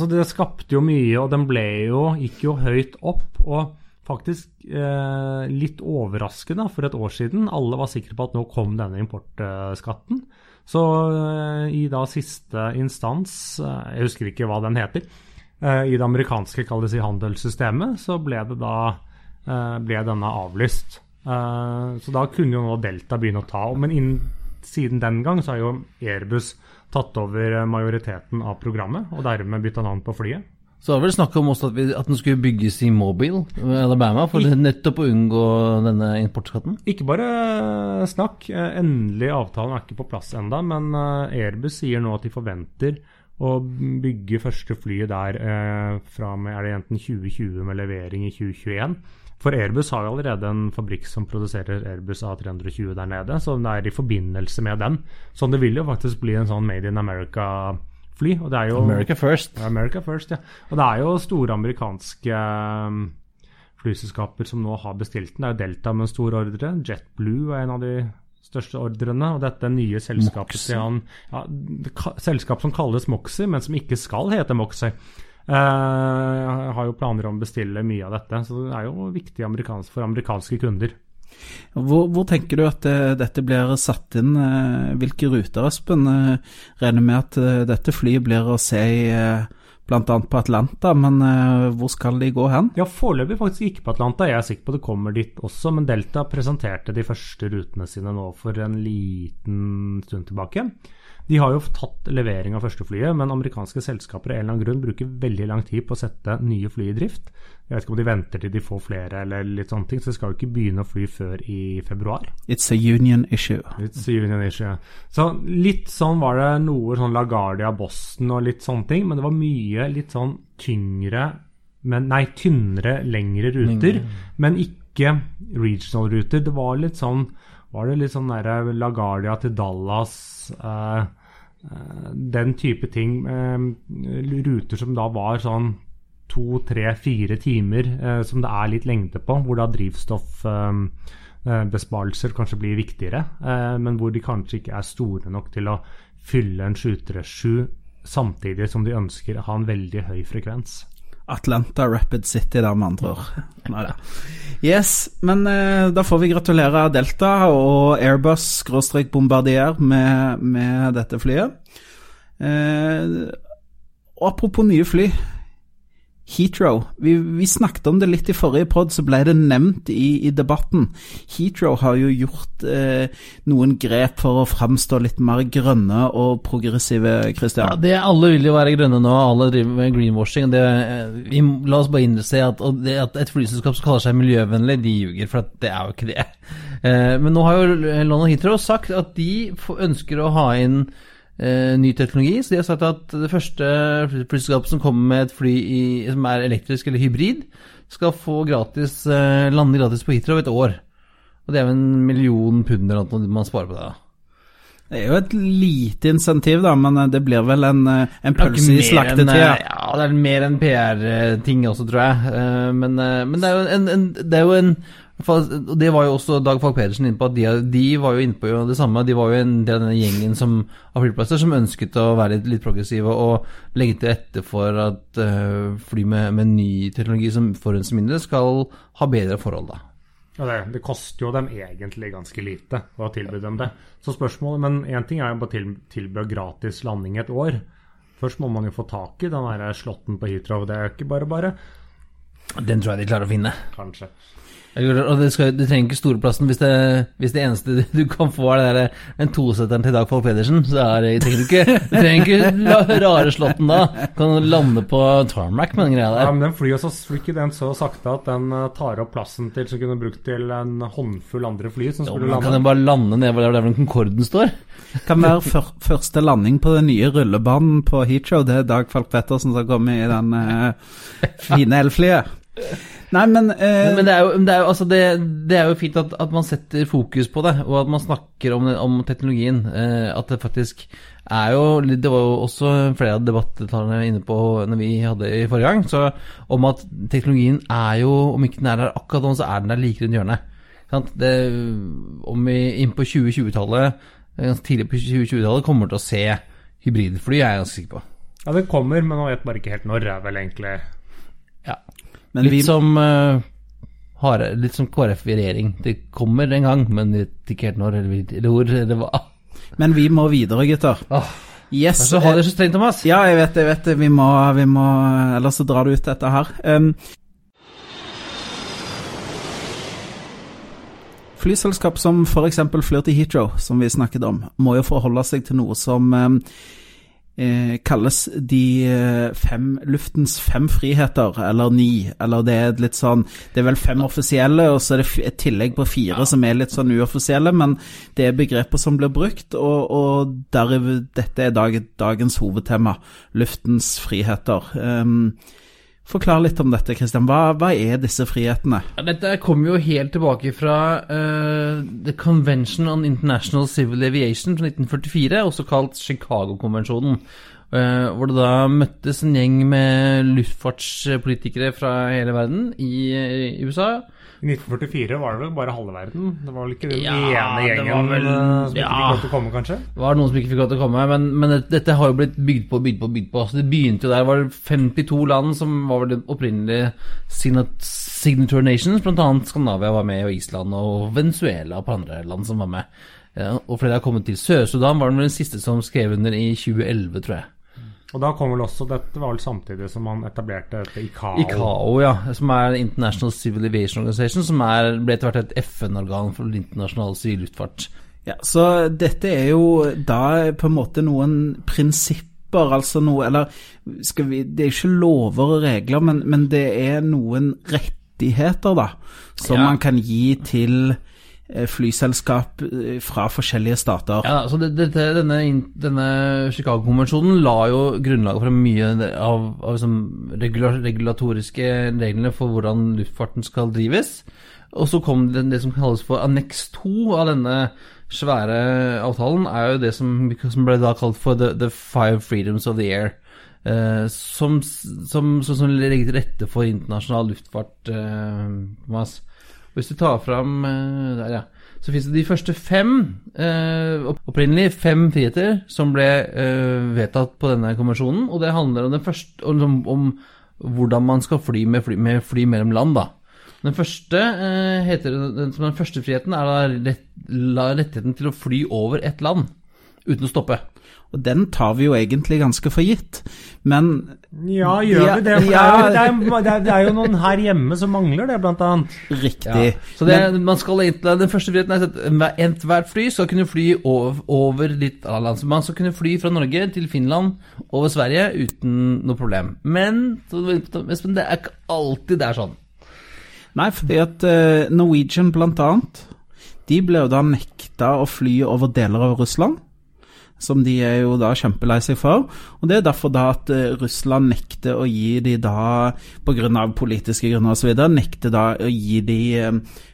S3: så det skapte jo mye, og den ble jo, gikk jo høyt opp. Og faktisk eh, litt overraskende for et år siden. Alle var sikre på at nå kom denne importskatten. Så eh, i da siste instans, eh, jeg husker ikke hva den heter, eh, i det amerikanske kall det si, handelssystemet, så ble det da eh, ble denne avlyst. Eh, så da kunne jo nå Delta begynne å ta, men innen, siden den gang så har jo Airbus tatt over eh, majoriteten av programmet, og dermed bytta navn på flyet.
S2: Så det var vel snakk om også at, vi, at den skulle bygges i Mobile, Alabama, for nettopp å unngå denne importskatten?
S3: Ikke bare snakk. eh, Endelig avtalen er ikke på plass enda, men eh, Airbus sier nå at de forventer å bygge første flyet der eh, fra med er det enten 2020 med levering i 2021. For Airbus har jo allerede en fabrikk som produserer Airbus A320 der nede, så det er i forbindelse med den. Så det vil jo faktisk bli en sånn Made in America-fly. og det er jo...
S2: America first.
S3: America First, ja. Og det er jo store amerikanske um, flyselskaper som nå har bestilt den. Det er jo Delta med en stor ordre. JetBlue er en av de største ordrene. Og dette nye selskapet han ja, Selskap som kalles Moxie, men som ikke skal hete Moxie. Eh, har jo planer om å bestille mye av dette. Så det er jo viktig amerikansk, for amerikanske kunder.
S1: Hvor, hvor tenker du at det, dette blir satt inn? eh, Hvilke ruter, Espen? Eh, Regner med at eh, dette flyet blir å se i eh, bl.a. på Atlanta, men eh, hvor skal de gå hen?
S3: Ja, foreløpig faktisk ikke på Atlanta. Jeg er sikker på det kommer dit også, men Delta presenterte de første rutene sine nå for en liten stund tilbake. De har jo tatt levering av første flyet, men amerikanske selskaper av en eller annen grunn bruker veldig lang tid på å sette nye fly i drift. Jeg vet ikke om de venter til de får flere eller litt sånne ting, så de skal jo ikke begynne å fly før i februar.
S1: It's a union issue.
S3: It's a union issue. Så litt sånn var det noe sånn LaGuardia Boston og litt sånne ting, men det var mye litt sånn tyngre men Nei, tynnere, lengre ruter, men ikke regional-ruter. Det var litt sånn var det litt sånn der LaGuardia til Dallas eh, eh, Den type ting. Eh, ruter som da var sånn to, tre, fire timer, eh, som det er litt lengde på, hvor da drivstoffbesparelser kanskje blir viktigere, eh, men hvor de kanskje ikke er store nok til å fylle en 737 samtidig som de ønsker å ha en veldig høy frekvens.
S1: Atlanta Rapid City, der med andre ord. Neida. Yes, men eh, da får vi gratulere Delta og Airbus-Bombardier med, med dette flyet. Eh, Og apropos nye fly. Heathrow. Vi, vi, snakket om det litt i forrige pod, så ble det nevnt i, i debatten. Heathrow har jo gjort eh, noen grep for å framstå litt mer grønne og progressive, Christian.
S2: Ja, det, alle vil jo være grønne nå, alle driver med greenwashing. Det, vi, la oss bare innse at, at, et flyselskap som kaller seg miljøvennlig, de ljuger, for det er jo ikke det. Eh, men nå har jo London Heathrow sagt at de ønsker å ha inn eh, ny teknologi. Så de har sagt at det første flyselskapet som kommer med et fly i, som er elektrisk eller hybrid, skal få gratis, eh, lande gratis på Heathrow et år. Og det er vel en million pund eller noe man sparer på det. da.
S1: Det er jo et lite insentiv, da, men eh, det blir vel en, eh, en pølse i slaktetida.
S2: Eh, ja, det er mer enn PR-ting også, tror jeg. Men, men det er jo en, en, det er jo en og Det var jo også Dag Falk Pedersen inne på, at de, de, var jo inne på det samme. De var jo en del av denne gjengen som, av flyplasser som ønsket å være litt, litt progressive og legge til rette for at uh, fly med, med, ny teknologi som forurenser mindre, skal ha bedre forhold. da.
S3: Ja, det, det, koster jo dem egentlig ganske lite å tilby dem det. Så spørsmålet, Men én ting er jo bare til, tilby gratis landing et år. Først må man jo få tak i den slåtten på Heathrow. Det er jo ikke bare bare.
S2: Den tror jeg de klarer å finne.
S3: Kanskje.
S2: Og det, skal, det, trenger ikke storeplassen hvis det, hvis det eneste du kan få er det der, den tosetteren til Dag Falk Pedersen. Så er, det trenger du ikke, du trenger ikke rare slåtten da. Du kan lande på tarmac med den greia der.
S3: Ja, men den flyr så, ikke den så sakte at den eh, tar opp plassen til som kunne brukt til en håndfull andre fly som skulle jo, lande.
S2: Kan den bare lande ned der, der Concorden står?
S1: Kan være for, første landing på den nye rullebanen på Heathrow. Det er Dag Falk Pettersen som kommer i den uh, fine elflyet. Nei, men,
S2: eh... men, det, er jo, det, er jo, altså det, det er jo, fint at, at, man setter fokus på det, og at man snakker om, om teknologien. Eh, at det faktisk er jo Det var jo også flere av debattdeltakerne inne på når vi hadde i forrige gang, så om at teknologien er jo Om ikke den er der akkurat nå, så er den der like rundt hjørnet. Det, om vi inn på 2020-tallet, ganske tidlig på 2020-tallet, kommer til å se hybridfly, er jeg ganske sikker på.
S3: Ja, det kommer, men nå vet bare ikke helt når, er vel egentlig
S2: Ja. Men litt vi... som uh, har, litt som KrF i regjering. Det kommer en gang, men ikke helt når eller, hvor eller hva.
S1: Men vi må videre, gutter.
S2: Oh. Yes. Så har det så strengt, Thomas.
S1: Ja, jeg vet det. vet. Vi må, vi må Ellers så drar du ut dette her. Um, flyselskap som f.eks. flyr til Heathrow, som vi snakket om, må jo forholde seg til noe som um, eh, kalles de eh, fem luftens fem friheter, eller ni. Eller det er litt sånn Det er vel fem offisielle, og så er det et tillegg på fire som er litt sånn uoffisielle, men det er begreper som blir brukt, og, og der, dette er dag, dagens hovedtema. Luftens friheter. Um, Forklar litt om dette, Kristian. Hva, hva, er disse frihetene?
S2: Dette kommer jo helt tilbake fra uh, The Convention on International Civil Aviation fra 1944, også kalt Chicago-konvensjonen. Uh, hvor det da møttes en gjeng med luftfartspolitikere fra hele verden i, i USA
S3: i 1944 var det vel bare halve verden? Det var vel ikke den ja, ene gjengen vel, som som ja, ikke fikk lov til å komme, kanskje?
S2: Det var noen som ikke fikk lov til å komme, men, men dette har jo blitt bygd på, bygd på, bygd på. Så det begynte jo der. Det var 52 land som var vel opprinnelige signature nations, Blant annet Skandinavia var med, og Island og Venezuela og på andre land som var med. Ja, og flere har kommet til. Sør-Sudan var den siste som skrev under i 2011, tror jeg.
S3: Og da kom vel også, Dette var vel samtidig som man etablerte dette ICAO?
S2: ICAO, ja. Som er International Civil Aviation Organization, som er, ble etter hvert et FN-organ for internasjonal sivil luftfart.
S1: Ja, Så dette er jo da på en måte noen prinsipper, altså noe Eller vi, det er ikke lover og regler, men, men det er noen rettigheter, da, som ja. man kan gi til Eh, flyselskap eh, fra forskjellige stater.
S2: Ja, så det, det, Denne, denne Chicago-konvensjonen la jo grunnlaget for mye av, av liksom regulatoriske reglene for hvordan luftfarten skal drives. Og så kom det, det som kalles for anneks 2 av denne svære avtalen, er jo det som, som ble da kalt for the, the Five Freedoms of the Air. Uh, som, som, som, legger til rette for internasjonal luftfart. Eh, hvis du tar fram eh, der, ja. Så fins det de første fem, eh, opprinnelig fem friheter, som ble eh, vedtatt på denne konvensjonen. Og det handler om, første, om, om hvordan man skal fly med, fly med fly mellom land, da. Den første, heter, den, den første friheten er da rett, rettigheten til å fly over et land. uten å stoppe.
S1: Og den tar vi jo egentlig ganske for gitt. Men
S3: Ja, gjør
S1: Ja,
S3: vi det? For
S1: ja.
S3: det, er, det, er, det, er, jo noen her hjemme som mangler det, blant annet.
S1: riktig.
S2: Så det, man skal egentlig, Den første friheten er at ethvert fly skal kunne fly over, over litt av land. Man skal kunne fly fra Norge til Finland over Sverige uten noe problem. Men Espen, det er ikke alltid det er sånn.
S1: Nei, fordi at eh, Norwegian blant annet, de ble jo da nekta å fly over deler av Russland. Som de er jo da kjempelei seg for. Og det er derfor da at eh, Russland nekter å gi de da, pga. politiske grunner osv., nekter da å gi de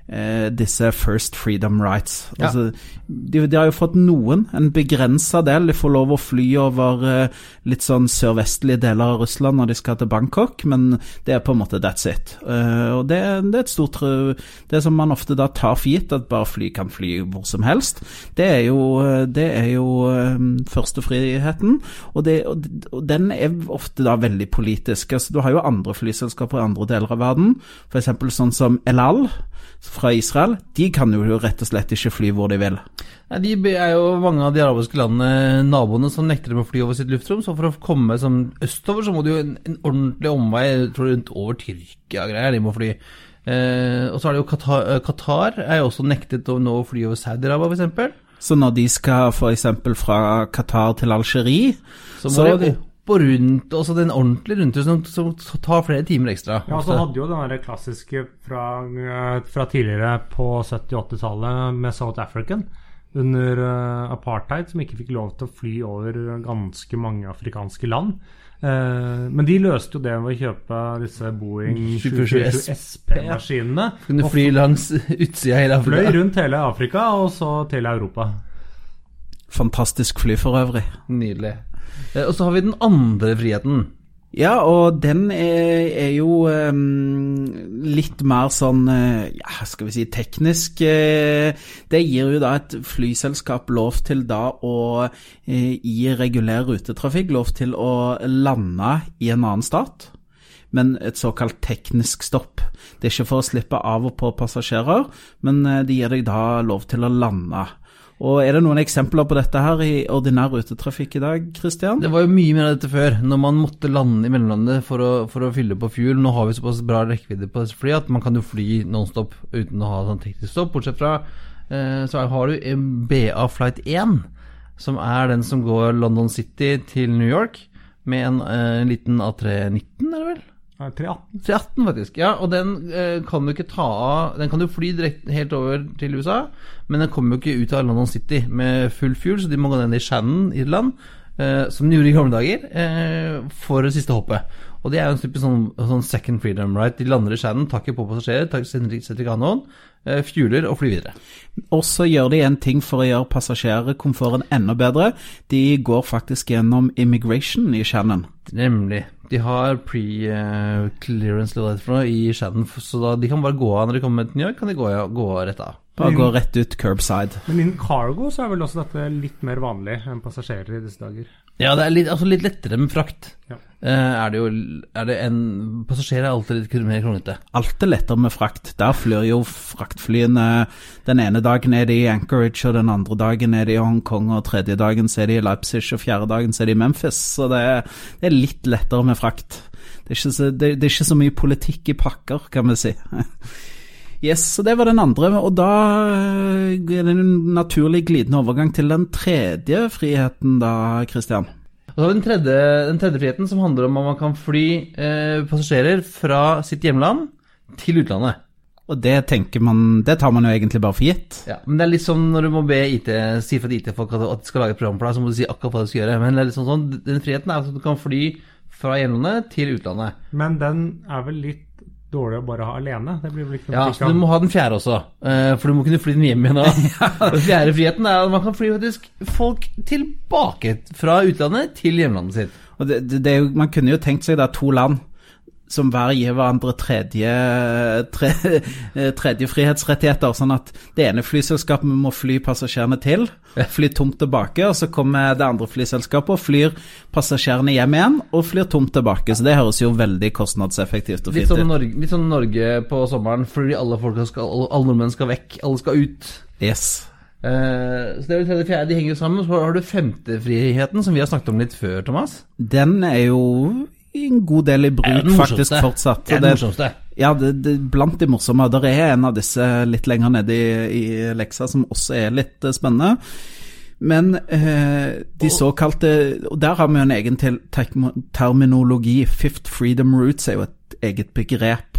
S1: eh, eh, disse first freedom rights.
S2: Ja.
S1: Altså, de, de har jo fått noen, en begrensa del. De får lov å fly over eh, litt sånn sørvestlige deler av Russland når de skal til Bangkok, men det er på en måte that's it. Uh, og det, det er et stort tru- Det som man ofte da tar for gitt, at bare fly kan fly hvor som helst, det er jo, eh, det er jo eh, førstefriheten, og, det, og, og den er ofte da veldig politisk. Altså, du har jo andre flyselskaper i andre deler av verden, f.eks. sånn som El Al fra Israel. De kan jo rett og slett ikke fly hvor de vil.
S2: Nei, de er jo mange av de arabiske landene naboene som nekter dem å fly over sitt luftrom. Så for å komme som østover, så må de jo en, en ordentlig omvei jeg tror rundt over Tyrkia greier. De må fly. Eh, og så er det jo Qatar, eh, Qatar er jo også nektet å nå fly over Saudi-Arabia, f.eks.
S1: Så når de skal f.eks. fra Qatar til Algerie,
S2: Så
S1: Så-
S2: de opp og rundt, og så den ordentlige rundturen som, som tar flere timer ekstra.
S3: Ja, så hadde jo den klassiske fra, eh, fra tidligere på 70-80-tallet med South African under eh, apartheid, som ikke fikk lov til å fly over ganske mange afrikanske land. Uh, men de løste jo det ved å kjøpe disse Boeing
S2: 747
S3: 747 SP-maskinene.
S2: Kunne fly langs utsida av hele
S3: Fløy rundt hele Afrika, og så til Europa.
S1: fantastisk fly for øvrig.
S2: Nydelig. Eh, og så har vi den andre friheten.
S1: Ja, og den er, er jo um, litt mer sånn, eh, ja, skal vi si, teknisk. eh, det gir jo da et flyselskap lov til da å, i regulær rutetrafikk, lov til å lande i en annen stat. Men et såkalt teknisk stopp. Det er ikke for å slippe av og på passasjerer, men det gir deg da lov til å lande. Og Er det noen eksempler på dette her i ordinær rutetrafikk i dag, Christian?
S2: Det var jo mye mer av dette før, når man måtte lande i mellomlandet for å, for å fylle på fuel. Nå har vi såpass bra rekkevidde på disse flyene at man kan jo fly nonstop uten å ha sånn teknisk stopp. Bortsett fra eh, så har du BA Flight 1, som er den som går London City til New York, med en, eh, en liten A319, er det vel?
S3: Eh, 318.
S2: 318 faktisk, ja, og den eh, kan du ikke ta av Den kan du fly direkte helt over til USA, men den kommer jo ikke ut av London City med full fuel, så de må gå ned i Shannon, Irland, eh, som de gjorde i gamle dager, eh, for det siste hoppet. Og det er jo en type sånn, sånn second freedom right. De lander i Shannon, tar ikke på passasjerer, tar, setter ikke av noen, eh, fueler og flyr videre.
S1: Og så gjør de en ting for å gjøre passasjerkomforten enda bedre. De går faktisk gjennom immigration i Shannon.
S2: Nemlig. De har pre-clearance noe i Shannon, så da de kan bare gå av når de kommer til New York, kan de gå, gå rett av.
S1: Bare gå rett ut curbside.
S3: Men innen cargo så er vel også dette litt mer vanlig enn passasjerer i disse dager.
S2: Ja, det er litt, altså litt lettere med frakt.
S3: Ja.
S2: Eh, er det jo er det en Passasjer er alltid litt mer kronglete.
S1: Alt er lettere med frakt. Der flyr jo fraktflyene Den ene dagen er de i Anchorage, og den andre dagen er de i Hongkong, og tredje dagen er de i Leipzig, og fjerde dagen er de i Memphis. Så det er, det er litt lettere med frakt. Det er, så, det, det er ikke så mye politikk i pakker, kan vi si. Yes, så det var den andre, og da eh, er det en naturlig glidende overgang til den tredje friheten da, Christian.
S2: Og så har vi den tredje, den tredje friheten, som handler om at man kan fly eh, passasjerer fra sitt hjemland til utlandet.
S1: Og det tenker man, det tar man jo egentlig bare for gitt.
S2: Ja, men det er litt sånn når du må be IT, si fra IT-folk at, at de skal lage et program for deg, så må du si akkurat hva du skal gjøre. Men det er litt sånn, sånn, den friheten er at du kan fly fra hjemlandet til utlandet.
S3: Men den er vel litt dårlig å bare ha alene? Det blir vel ikke noe
S2: Ja, så du må ha den fjerde også, eh, for du må kunne fly den hjem igjen òg. Den fjerde friheten er at man kan fly faktisk folk tilbake fra utlandet til hjemlandet sitt.
S1: Og det, det, det er jo, man kunne jo tenkt seg da to land som hver gir hverandre tredje, tre, eh, tredje frihetsrettigheter, sånn at det ene flyselskapet må fly passasjerene til, fly tomt tilbake, og så kommer det andre flyselskapet og flyr passasjerene hjem igjen og flyr tomt tilbake. Så det høres jo veldig kostnadseffektivt og fint ut.
S2: Norge, litt som Norge på sommeren, fordi alle, skal, alle, alle nordmenn skal vekk, alle skal ut.
S1: Yes.
S2: Uh, så det er vel tredje fjerde, de henger jo sammen. Så har du femtefriheten, som vi har snakket om litt før, Thomas.
S1: Den er jo en god del i bruk faktisk fortsatt.
S2: Det er det morsomste.
S1: Ja, det, det, blant de morsomme. Der er en av disse litt lenger nede i, i leksa som også er litt eh, spennende. Men eh, de såkalte Og der har vi jo en egen terminologi. Fifth Freedom roots er jo et eget begrep.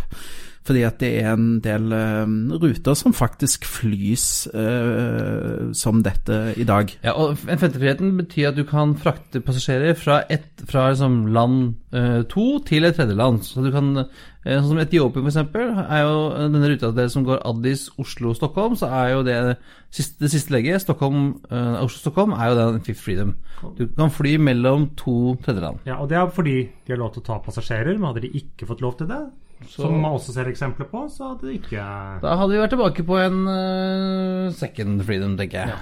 S1: Fordi at det er en del eh, ruter som faktisk flys eh, som dette i dag.
S2: Ja, og en femtefriheten betyr at du kan frakte passasjerer fra, et, fra liksom land eh, to til et tredje land. Så du kan, eh, sånn som Etiopia for eksempel, er jo denne ruta deres som går Addis, Oslo, Stockholm, så er jo det siste, det siste legget, Stockholm, eh, Oslo-Stockholm, er jo den Fifth Freedom. Du kan fly mellom to tredjeland.
S3: Ja, og det er fordi de har lov til å ta passasjerer, men hadde de ikke fått lov til det, som man også ser eksempler på, så hadde det ikke
S2: Da hadde vi vært tilbake på en uh, second freedom, tenker jeg.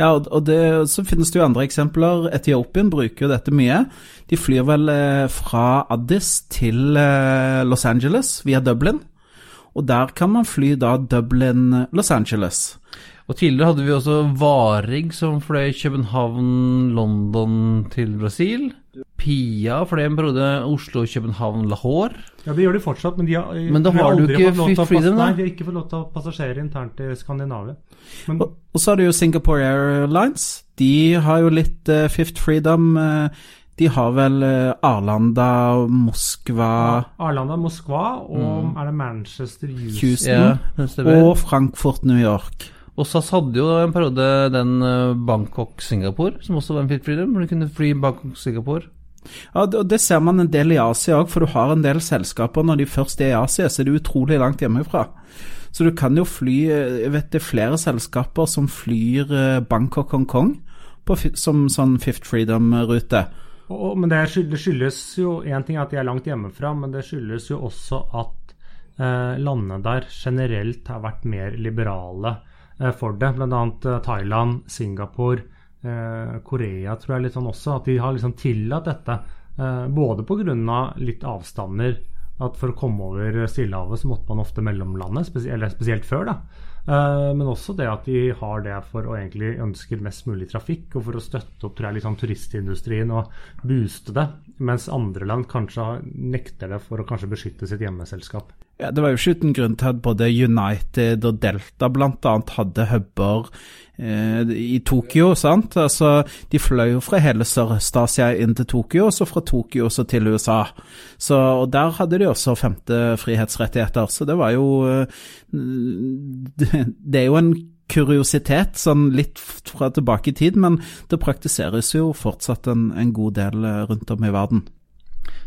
S1: Ja, og og det, så finnes det jo andre eksempler. Etiopien bruker jo dette mye. De flyr vel eh, fra Addis til eh, Los Angeles via Dublin. Og der kan man fly da Dublin-Los Angeles.
S2: Og tidligere hadde vi også Varig som fløy København-London til Brasil. Pia fløy en periode Oslo-København-Lahore.
S3: Ja, det gjør de fortsatt, men de har,
S2: Men da
S3: har,
S2: har du ikke
S3: fått lov til å
S2: Fifth Freedom, da?
S3: Nei, de har ikke fått lov til å ha passasjerer internt til Skandinavia. Men
S1: Og, og så har du jo Singapore Airlines. De har jo litt uh, Fifth Freedom. Uh, de har vel eh, Arlanda, Moskva,
S3: Arlanda, Moskva og er det Manchester Houston?
S1: Houston
S2: Ja, det
S1: og Frankfurt, New York.
S2: Og SAS hadde jo en periode den eh, Bangkok-Singapore, som også var en Fifth Freedom, hvor du kunne fly Bangkok-Singapore.
S1: Ja, og Det ser man en del i Asia òg, for du har en del selskaper når de først er i Asia, så er det utrolig langt hjemmefra. Så du kan jo fly eh, Jeg vet det er flere selskaper som flyr eh, Bangkok-Hongkong som sånn Fifth Freedom-rute.
S3: Men det skyldes jo Én ting at de er langt hjemmefra, men det skyldes jo også at eh, landene der generelt har vært mer liberale eh, for det. Bl.a. Eh, Thailand, Singapore, eh, Korea tror jeg litt sånn også. At de har liksom tillatt dette. Eh, både pga. litt avstander. At for å komme over Stillehavet så måtte man ofte mellomlande, spesielt, eller spesielt før. da. Eh, men også det at de har det for å egentlig ønsker mest mulig trafikk, og for å støtte opp jeg, sånn turistindustrien og booste det. Mens andre land kanskje nekter det for å kanskje beskytte sitt hjemmeselskap.
S1: Ja, Det var jo ikke uten grunn til at både United og Delta bl.a. hadde huber i Tokyo. sant? Altså, De fløy jo fra hele Sørøst-Asia inn til Tokyo, og så fra Tokyo så til USA. Så, og Der hadde de også femte frihetsrettigheter. Så det var jo eh, Det, det er jo en kuriositet, sånn litt fra tilbake i tid, men det praktiseres jo fortsatt en, en god del eh, rundt om i verden.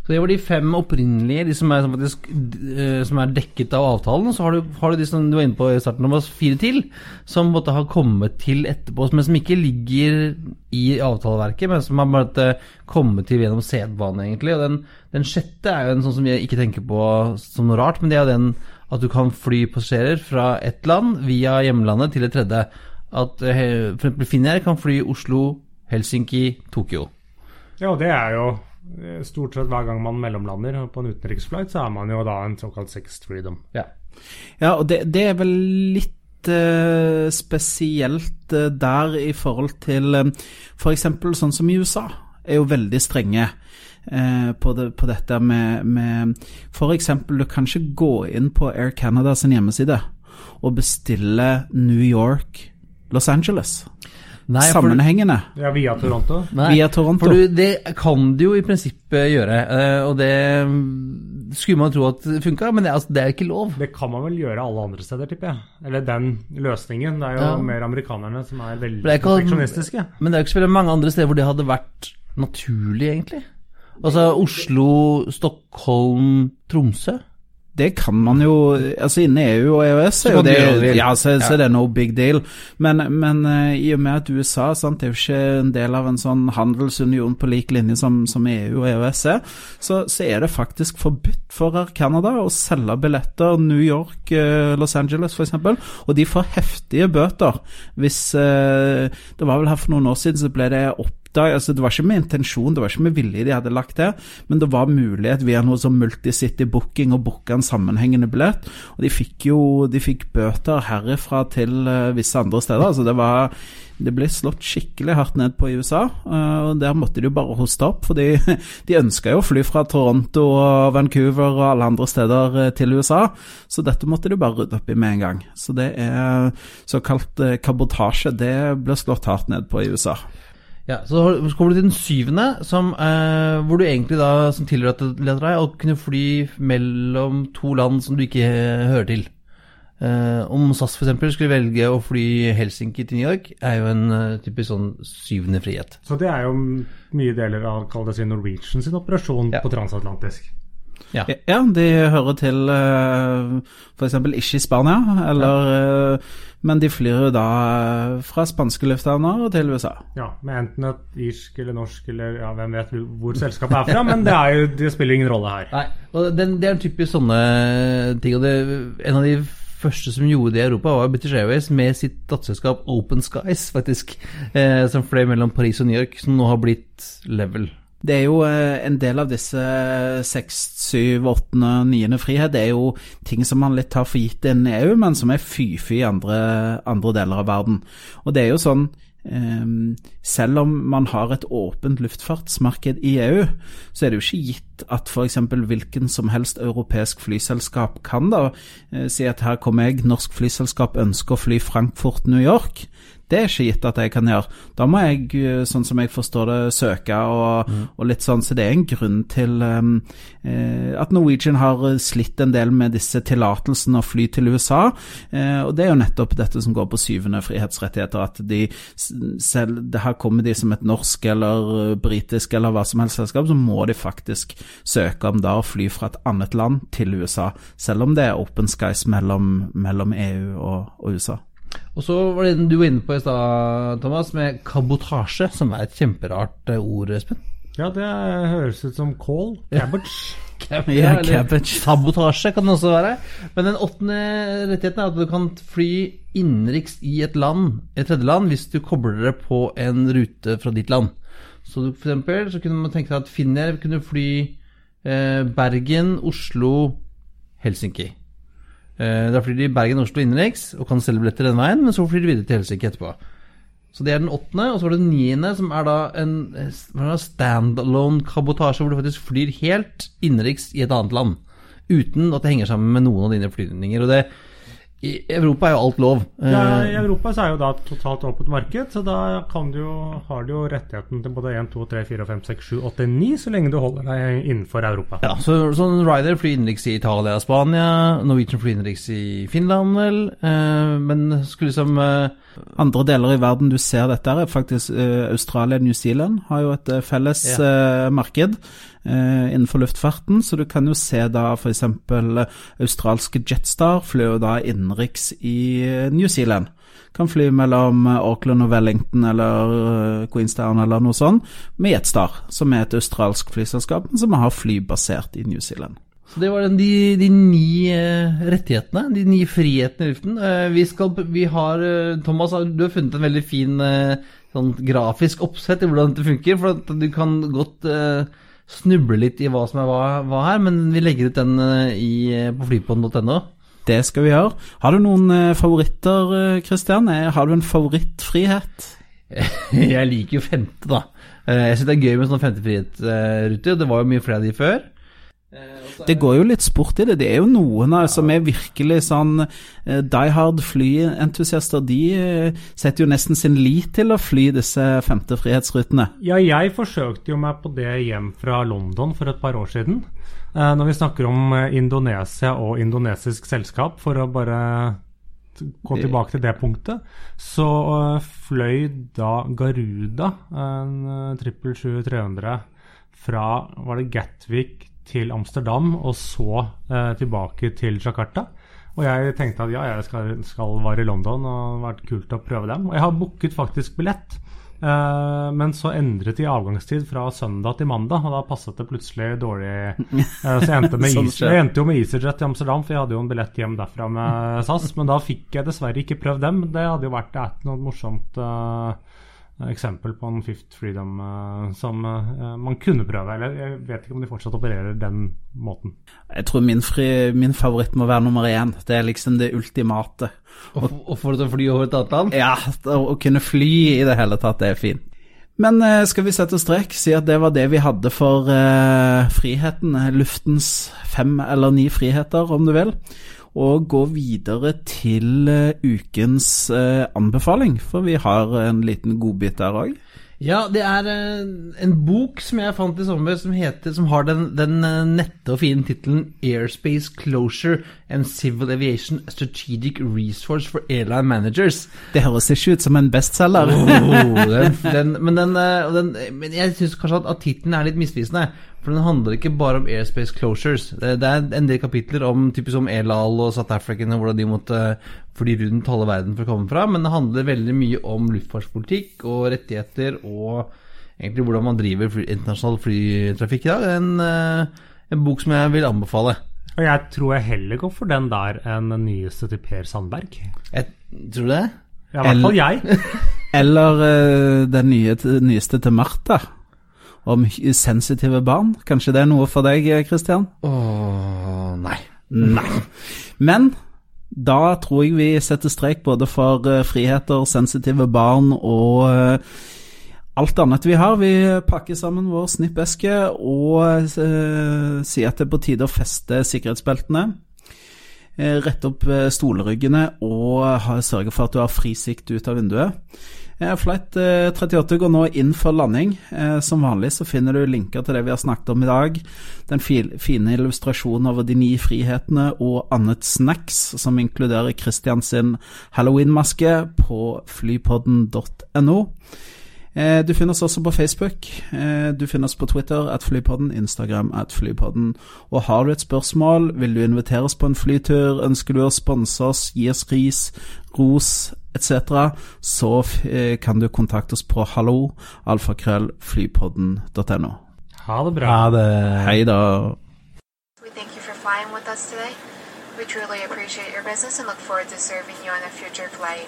S2: Så det var de fem opprinnelige, de som er, som faktisk, eh, som er dekket av avtalen. Så har du, har du de som du var inne på i starten, Thomas, fire til, som måtte ha kommet til etterpå, men som ikke ligger i avtaleverket, men som har måtte komme til gjennom sedvane, egentlig. Og den, den sjette er jo en sånn som vi ikke tenker på som noe rart, men det er jo den at du kan fly passasjerer fra ett land via hjemlandet til et tredje. At f.eks. for eksempel Finnair kan fly Oslo, Helsinki, Tokyo.
S3: Ja, det er jo eh, stort sett hver gang man mellomlander på en utenriksflight, så er man jo da en såkalt sex freedom.
S2: Ja.
S1: Ja, og det, det er vel litt eh, spesielt eh, der i forhold til uh, f.eks. sånn som i USA, er jo veldig strenge eh, på, det, på dette med, med F.eks. du kan ikke gå inn på Air Canada sin hjemmeside og bestille New York, Los Angeles.
S2: Nei, for-
S1: Sammenhengende
S3: Ja, via Toronto.
S2: Nei,
S1: via Toronto.
S2: For du, det kan du jo i prinsippet gjøre, eh, og det mm, skulle man tro at det funka, men det, altså, det er ikke lov.
S3: Det kan man vel gjøre alle andre steder, tipper jeg. Eller den løsningen. Det er jo
S2: Ja.
S3: mer amerikanerne som er veldig
S2: er
S3: perfeksjonistiske.
S2: Men det er jo ikke så veldig mange andre steder hvor det hadde vært naturlig, egentlig. Altså Oslo, Stockholm, Tromsø.
S1: Det kan man jo Altså innen EU og EØS er jo det, ja, så, så det er no big deal. Men, men eh, i og med at USA sant, er jo ikke en del av en sånn handelsunion på lik linje som, som EU og EØS er, så, så er det faktisk forbudt for Air Canada å selge billetter New York, eh, Los Angeles f.eks. Og de får heftige bøter hvis eh, Det var vel her for noen år siden så ble det opp oppdaget altså Det var ikke med intensjon, det var ikke med vilje de hadde lagt det, men det var mulighet via noe som multicity booking å booke en sammenhengende billett. Og de fikk jo de fikk bøter herifra til uh, visse andre steder. altså det var det ble slått skikkelig hardt ned på i USA, uh, og der måtte de jo bare hoste opp. For de, ønska jo å fly fra Toronto og Vancouver og alle andre steder uh, til USA, så dette måtte de bare rydde opp i med en gang. Så det er såkalt kabotasje. Det ble slått hardt ned på i USA.
S2: Ja, Så kommer du til den syvende, som, eh, hvor du egentlig da som tillater deg å kunne fly mellom to land som du ikke eh, hører til. Eh, om SAS f.eks. skulle velge å fly Helsinki til New York, er jo en uh, typisk sånn syvende frihet.
S3: Så det er jo mye deler av kall det si Norwegian sin operasjon
S2: Ja.
S3: på transatlantisk.
S2: Ja.
S1: Ja, de hører til uh, f.eks. ikke i Spania, eller, ja. men de flyr jo da eh, fra spanske lufthavner til USA.
S3: Ja, med enten et irsk eller norsk eller ja, hvem vet hvor selskapet er fra, men det, er jo, det spiller ingen rolle her.
S2: Nei, og det, det er en typisk sånne ting. Og det, en av de første som gjorde det i Europa, var British Airways med sitt datterselskap Open Skies, faktisk. Eh, som fløy mellom Paris og New York, som nå har blitt level.
S1: Det er jo eh, en del av disse seks, syv, åttende, niende frihet. Det er jo ting som man litt tar for gitt innen EU, men som er fy-fy i andre, andre deler av verden. Og det er jo sånn eh, selv om man har et åpent luftfartsmarked i EU, så er det jo ikke gitt at f.eks. hvilken som helst europeisk flyselskap kan da eh, si at her kommer jeg, norsk flyselskap ønsker å fly Frankfurt-New York. Det er ikke gitt at jeg kan gjøre. Da må jeg, eh, sånn som jeg forstår det, søke og, og litt sånn. Så det er en grunn til um, eh, at Norwegian har slitt en del med disse tillatelsene å fly til USA. Eh, og det er jo nettopp dette som går på syvende frihetsrettigheter, at de selv det her kommer de som et norsk eller eh, britisk eller hva som helst selskap, så må de faktisk søke om da å fly fra et annet land til USA, selv om det er open skies mellom, mellom EU og, og USA.
S2: Og så var det den du var inne på i stad, Thomas, med kabotasje, som er et kjemperart eh, ord, Espen.
S3: Ja, det høres ut som kål. Cabbage.
S1: Ja, cabbage.
S2: Sabotasje kan det også være. Men den åttende rettigheten er at du kan fly innenriks i et land, et tredjeland, hvis du kobler det på en rute fra ditt land. Så du, for eksempel så kunne man tenke seg at Finnair kunne fly eh, Bergen, Oslo, Helsinki. Eh, da flyr de Bergen-Oslo innenriks og kan selge billetter den veien, men så flyr de videre til Helsinki etterpå. Så det er den åttende, og så var det den niende, som er da en eh, standalone-kabotasje, hvor du faktisk flyr helt innenriks i et annet land. Uten at det henger sammen med noen av dine flyvninger. Og det, I Europa er jo alt lov.
S3: Ja,
S2: Eh,
S3: I Europa så er jo da et totalt åpent marked, så da kan du jo, har du jo rettigheten til både 1, 2, 3, 4, 5, 6, 7, 8, 9, så lenge du holder deg innenfor Europa.
S2: Ja, så så Ryder flyr innenriks i Italia og Spania, Norwegian flyr innenriks i Finland, vel. Eh, men skulle liksom eh,
S1: Andre deler i verden du ser dette, her er faktisk eh, Australia og New Zealand har jo et eh, felles ja. marked eh, innenfor luftfarten. Så du kan jo se da f.eks. australske Jetstar flyr jo da innenriks i eh, New Zealand. Kan fly mellom eh, Auckland og Wellington eller eh, Queenstown eller noe sånt med Jetstar, som er et australsk flyselskap, som har fly basert i New Zealand.
S2: Så det var den, de, de ni eh, rettighetene, de ni frihetene i luften. Eh, vi, skal, vi har eh, Thomas, du har funnet en veldig fin eh, sånn grafisk oppsett i hvordan dette funker. For du kan godt eh, snuble litt i hva som er hva, hva her, men vi legger ut den eh, i, eh, på flypodden.no.
S1: Det skal vi gjøre. Har du noen eh, favoritter, Kristian? Har du en favorittfrihet?
S2: Jeg liker jo femte, da. Jeg syns det er gøy med sånn femtefrihetsruter. Det var jo mye flere av de før.
S1: Det går jo litt sport i det. Det er jo noen av som er virkelig sånn eh, die hard flyentusiaster. De eh, setter jo nesten sin lit til å fly disse femte frihetsrutene.
S3: Ja, jeg forsøkte jo meg på det hjem fra London for et par år siden. Eh, når vi snakker om eh, Indonesia og indonesisk selskap, for å bare gå tilbake til det punktet, så eh, fløy da Garuda en eh, 777-300 fra var det Gatwick til Amsterdam, og så eh, tilbake til Jakarta. Og jeg tenkte at ja, jeg skal, skal være i London, og det har vært kult å prøve dem. Og jeg har booket faktisk billett. Eh, men så endret de avgangstid fra søndag til mandag, og da passet det plutselig dårlig. Eh, så jeg endte, med
S1: Sånn
S3: jeg endte jo med EasyJet til Amsterdam, for jeg hadde jo en billett hjem derfra med SAS. Men da fikk jeg dessverre ikke prøvd dem. Det hadde jo vært et noe morsomt eh, eksempel på en Fifth Freedom eh, som eh, man kunne prøve. Eller jeg vet ikke om de fortsatt opererer den måten.
S1: Jeg tror min, fri, min favoritt må være nummer én. Det er liksom det ultimate.
S2: Og, og få det til å fly over et annet land?
S1: Ja, å kunne fly i det hele tatt, det er fint. Men eh, skal vi sette strek, si at det var det vi hadde for eh, friheten, luftens fem eller ni friheter, om du vil, og gå videre til eh, ukens eh, anbefaling, for vi har en liten godbit der òg.
S2: Ja, det er eh, en bok som jeg fant i sommer som, heter, som har den, den nette og fine tittelen 'Airspace Closure and Civil Aviation Strategic Resource for Airline Managers'.
S1: Det høres ikke ut som en bestselger.
S2: Oh, men, den, men jeg syns kanskje at, at tittelen er litt misvisende. For den handler ikke bare om airspace closures. Det, det er en del kapitler om typisk om Elal og South African og hvordan de måtte fly rundt halve verden for å komme fra, men det handler veldig mye om luftfartspolitikk og rettigheter og egentlig hvordan man driver fly, internasjonal flytrafikk i dag. En, er en bok som jeg vil anbefale.
S3: Og jeg tror jeg heller går for den der enn den nyeste til Per Sandberg.
S2: Jeg tror det.
S3: Ja, i hvert fall jeg.
S1: Eller uh, den nye, nyeste til Martha om sensitive barn. Kanskje det er noe for deg, Christian?
S2: Åh, nei.
S1: Nei. Men da tror jeg vi setter strek både for uh, friheter, sensitive barn og uh, alt annet vi har. Vi pakker sammen vår snippeske og eh, sier at det er på tide å feste sikkerhetsbeltene. Rette opp stoleryggene og sørge for at du har frisikt ut av vinduet. Eh, Flight 38 eh, går nå inn for landing. Eh, som vanlig så finner du linker til det vi har snakket om i dag. Den fine illustrasjonen over de ni frihetene og annet snacks, som inkluderer Christian sin halloweenmaske på flypodden.no. Du finner oss også på Facebook. Du finner oss på Twitter at Flypodden, Instagram at Flypodden. Og har du et spørsmål, vil du invitere oss på en flytur, ønsker du å sponse oss, gi oss ris, ros etc., så eh, kan du kontakte oss på hallo alfakrøllflypodden.no.
S3: Ha det bra.
S1: Ha det. Hei da.
S4: We thank you for flying with us today. We truly appreciate your business and look forward to serving you on a future flight.